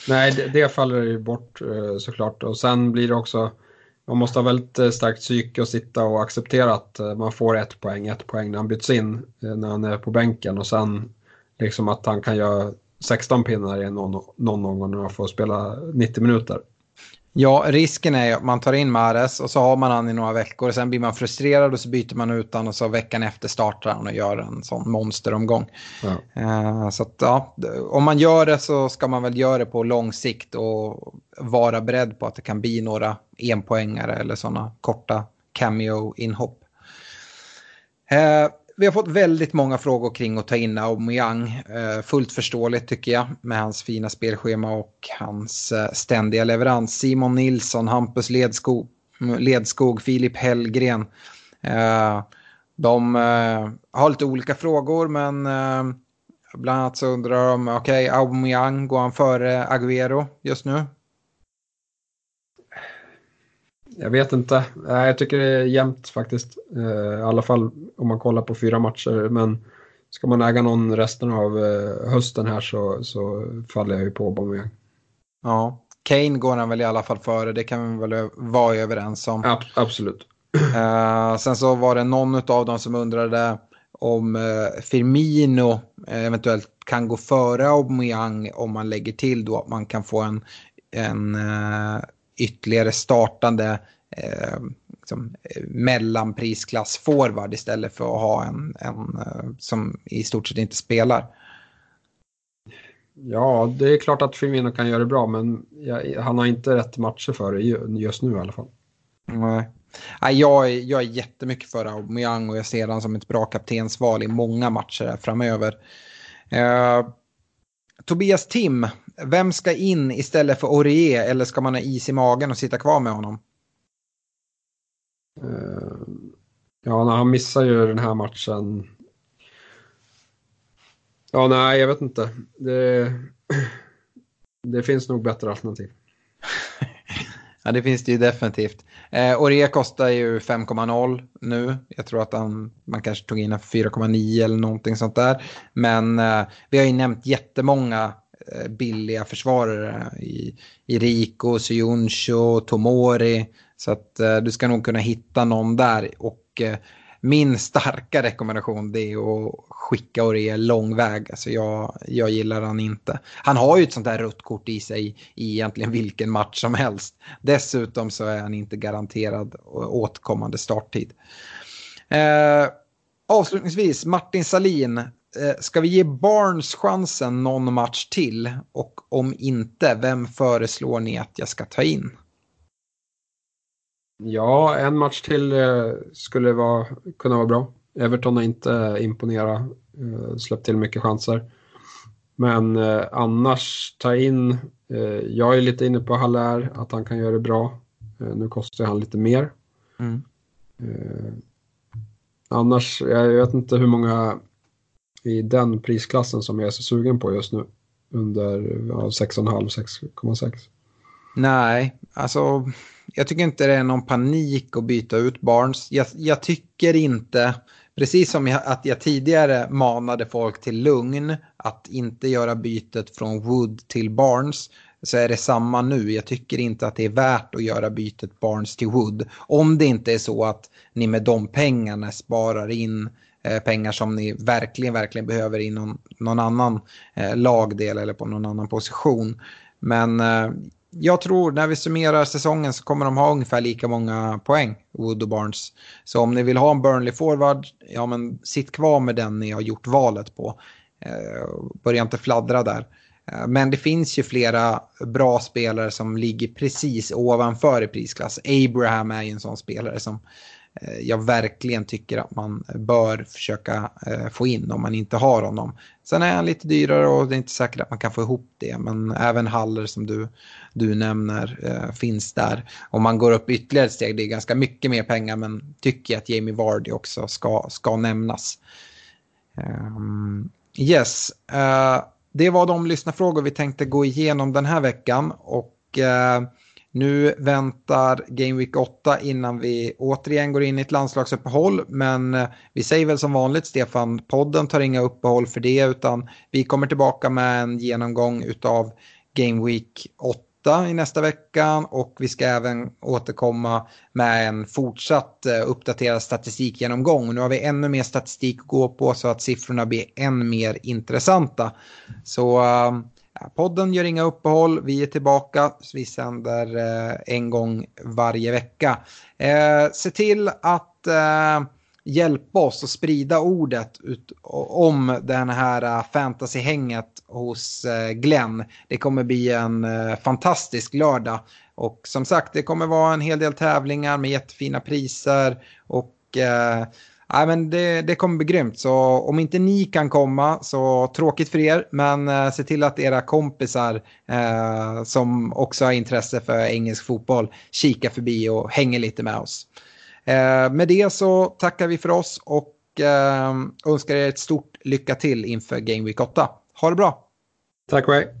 Nej det, det, faller ju bort uh, såklart. Och sen blir det också, man måste ha väldigt eh, starkt psyke och sitta och acceptera att man får ett poäng, ett poäng när han byts in, när han är på bänken. Och sen liksom att han kan göra 16 pinnar i någon, någon gång när han får spela 90 minuter. Ja, risken är att man tar in Mares och så har man han i några veckor. Och sen blir man frustrerad och så byter man ut han och så veckan efter startar han och gör en sån monsteromgång. Ja. Uh, så att, ja, om man gör det så ska man väl göra det på lång sikt och vara beredd på att det kan bli några enpoängare eller sådana korta cameo-inhopp. Uh, vi har fått väldigt många frågor kring att ta in Aubameyang. Eh, fullt förståeligt tycker jag med hans fina spelschema och hans eh, ständiga leverans. Simon Nilsson, Hampus Ledskog, Ledskog Filip Hellgren. Eh, de har lite olika frågor men bland annat så undrar de, okej, okay, Aubameyang, går han före Agüero just nu? Jag vet inte. Jag tycker det är jämnt faktiskt. Eh, I alla fall om man kollar på fyra matcher. Men ska man äga någon resten av eh, hösten här så, så faller jag ju på Aubameyang. Ja, Kane går han väl i alla fall före. Det kan vi väl vara överens om. Ab absolut. Uh, sen så var det någon av dem som undrade om Firmino eventuellt kan gå före Aubameyang om man lägger till då att man kan få en, en ytterligare startande eh, liksom, mellanprisklass forward istället för att ha en, en eh, som i stort sett inte spelar. Ja, det är klart att Firmino kan göra det bra, men jag, han har inte rätt matcher för det just nu i alla fall. Nej. Jag, är, jag är jättemycket för Aubameyang och jag ser honom som ett bra kaptensval i många matcher framöver. Eh, Tobias Tim, vem ska in istället för Orie eller ska man ha is i magen och sitta kvar med honom? Uh, ja, han missar ju den här matchen. Ja, nej, jag vet inte. Det, det finns nog bättre alternativ. ja, det finns det ju definitivt. Eh, Orie kostar ju 5,0 nu. Jag tror att han, man kanske tog in 4,9 eller någonting sånt där. Men eh, vi har ju nämnt jättemånga Eh, billiga försvarare i, i Rico, Sioncho, Tomori. Så att eh, du ska nog kunna hitta någon där. Och eh, min starka rekommendation det är att skicka Aurier lång väg. Alltså jag, jag gillar han inte. Han har ju ett sånt där rött kort i sig i egentligen vilken match som helst. Dessutom så är han inte garanterad återkommande starttid. Eh, avslutningsvis, Martin Salin eh, ska vi ge Barnes chansen någon match till? Och om inte, vem föreslår ni att jag ska ta in? Ja, en match till eh, skulle vara, kunna vara bra. Everton har inte imponerat, eh, släppt till mycket chanser. Men annars, ta in, jag är lite inne på Haller, att han kan göra det bra. Nu kostar han lite mer. Mm. Annars, jag vet inte hur många i den prisklassen som jag är så sugen på just nu. Under ja, 6,5-6,6. Nej, alltså jag tycker inte det är någon panik att byta ut Barnes. Jag, jag tycker inte, precis som jag, att jag tidigare manade folk till lugn, att inte göra bytet från Wood till Barnes, så är det samma nu. Jag tycker inte att det är värt att göra bytet Barnes till Wood. Om det inte är så att ni med de pengarna sparar in eh, pengar som ni verkligen, verkligen behöver i någon, någon annan eh, lagdel eller på någon annan position. Men eh, jag tror när vi summerar säsongen så kommer de ha ungefär lika många poäng, Wood och Barnes. Så om ni vill ha en Burnley forward, ja men sitt kvar med den ni har gjort valet på. Eh, börja inte fladdra där. Eh, men det finns ju flera bra spelare som ligger precis ovanför i prisklass. Abraham är ju en sån spelare som Eh, jag verkligen tycker att man bör försöka eh, få in om man inte har honom. Sen är han lite dyrare och det är inte säkert att man kan få ihop det. Men även Haller som du, du nämner eh, finns där. Om man går upp ytterligare ett steg, det är ganska mycket mer pengar men tycker jag att Jamie Vardy också ska, ska nämnas. Yes, det var de lyssnarfrågor vi tänkte gå igenom den här veckan. Och nu väntar Game Week 8 innan vi återigen går in i ett landslagsuppehåll. Men eh, vi säger väl som vanligt Stefan, podden tar inga uppehåll för det utan vi kommer tillbaka med en genomgång av Game Week 8 i nästa vecka och vi ska även återkomma med en fortsatt eh, uppdaterad statistikgenomgång. Nu har vi ännu mer statistik att gå på så att siffrorna blir än mer intressanta. Så eh, Podden gör inga uppehåll, vi är tillbaka, vi sänder eh, en gång varje vecka. Eh, se till att eh, hjälpa oss att sprida ordet ut, om den här fantasyhänget hos Glenn. Det kommer bli en fantastisk lördag. Och som sagt, det kommer vara en hel del tävlingar med jättefina priser. Och Nej, men det, det kommer bli grymt. Så om inte ni kan komma så tråkigt för er. Men eh, se till att era kompisar eh, som också har intresse för engelsk fotboll kikar förbi och hänger lite med oss. Eh, med det så tackar vi för oss och eh, önskar er ett stort lycka till inför Game Week 8. Ha det bra! Tack och hej!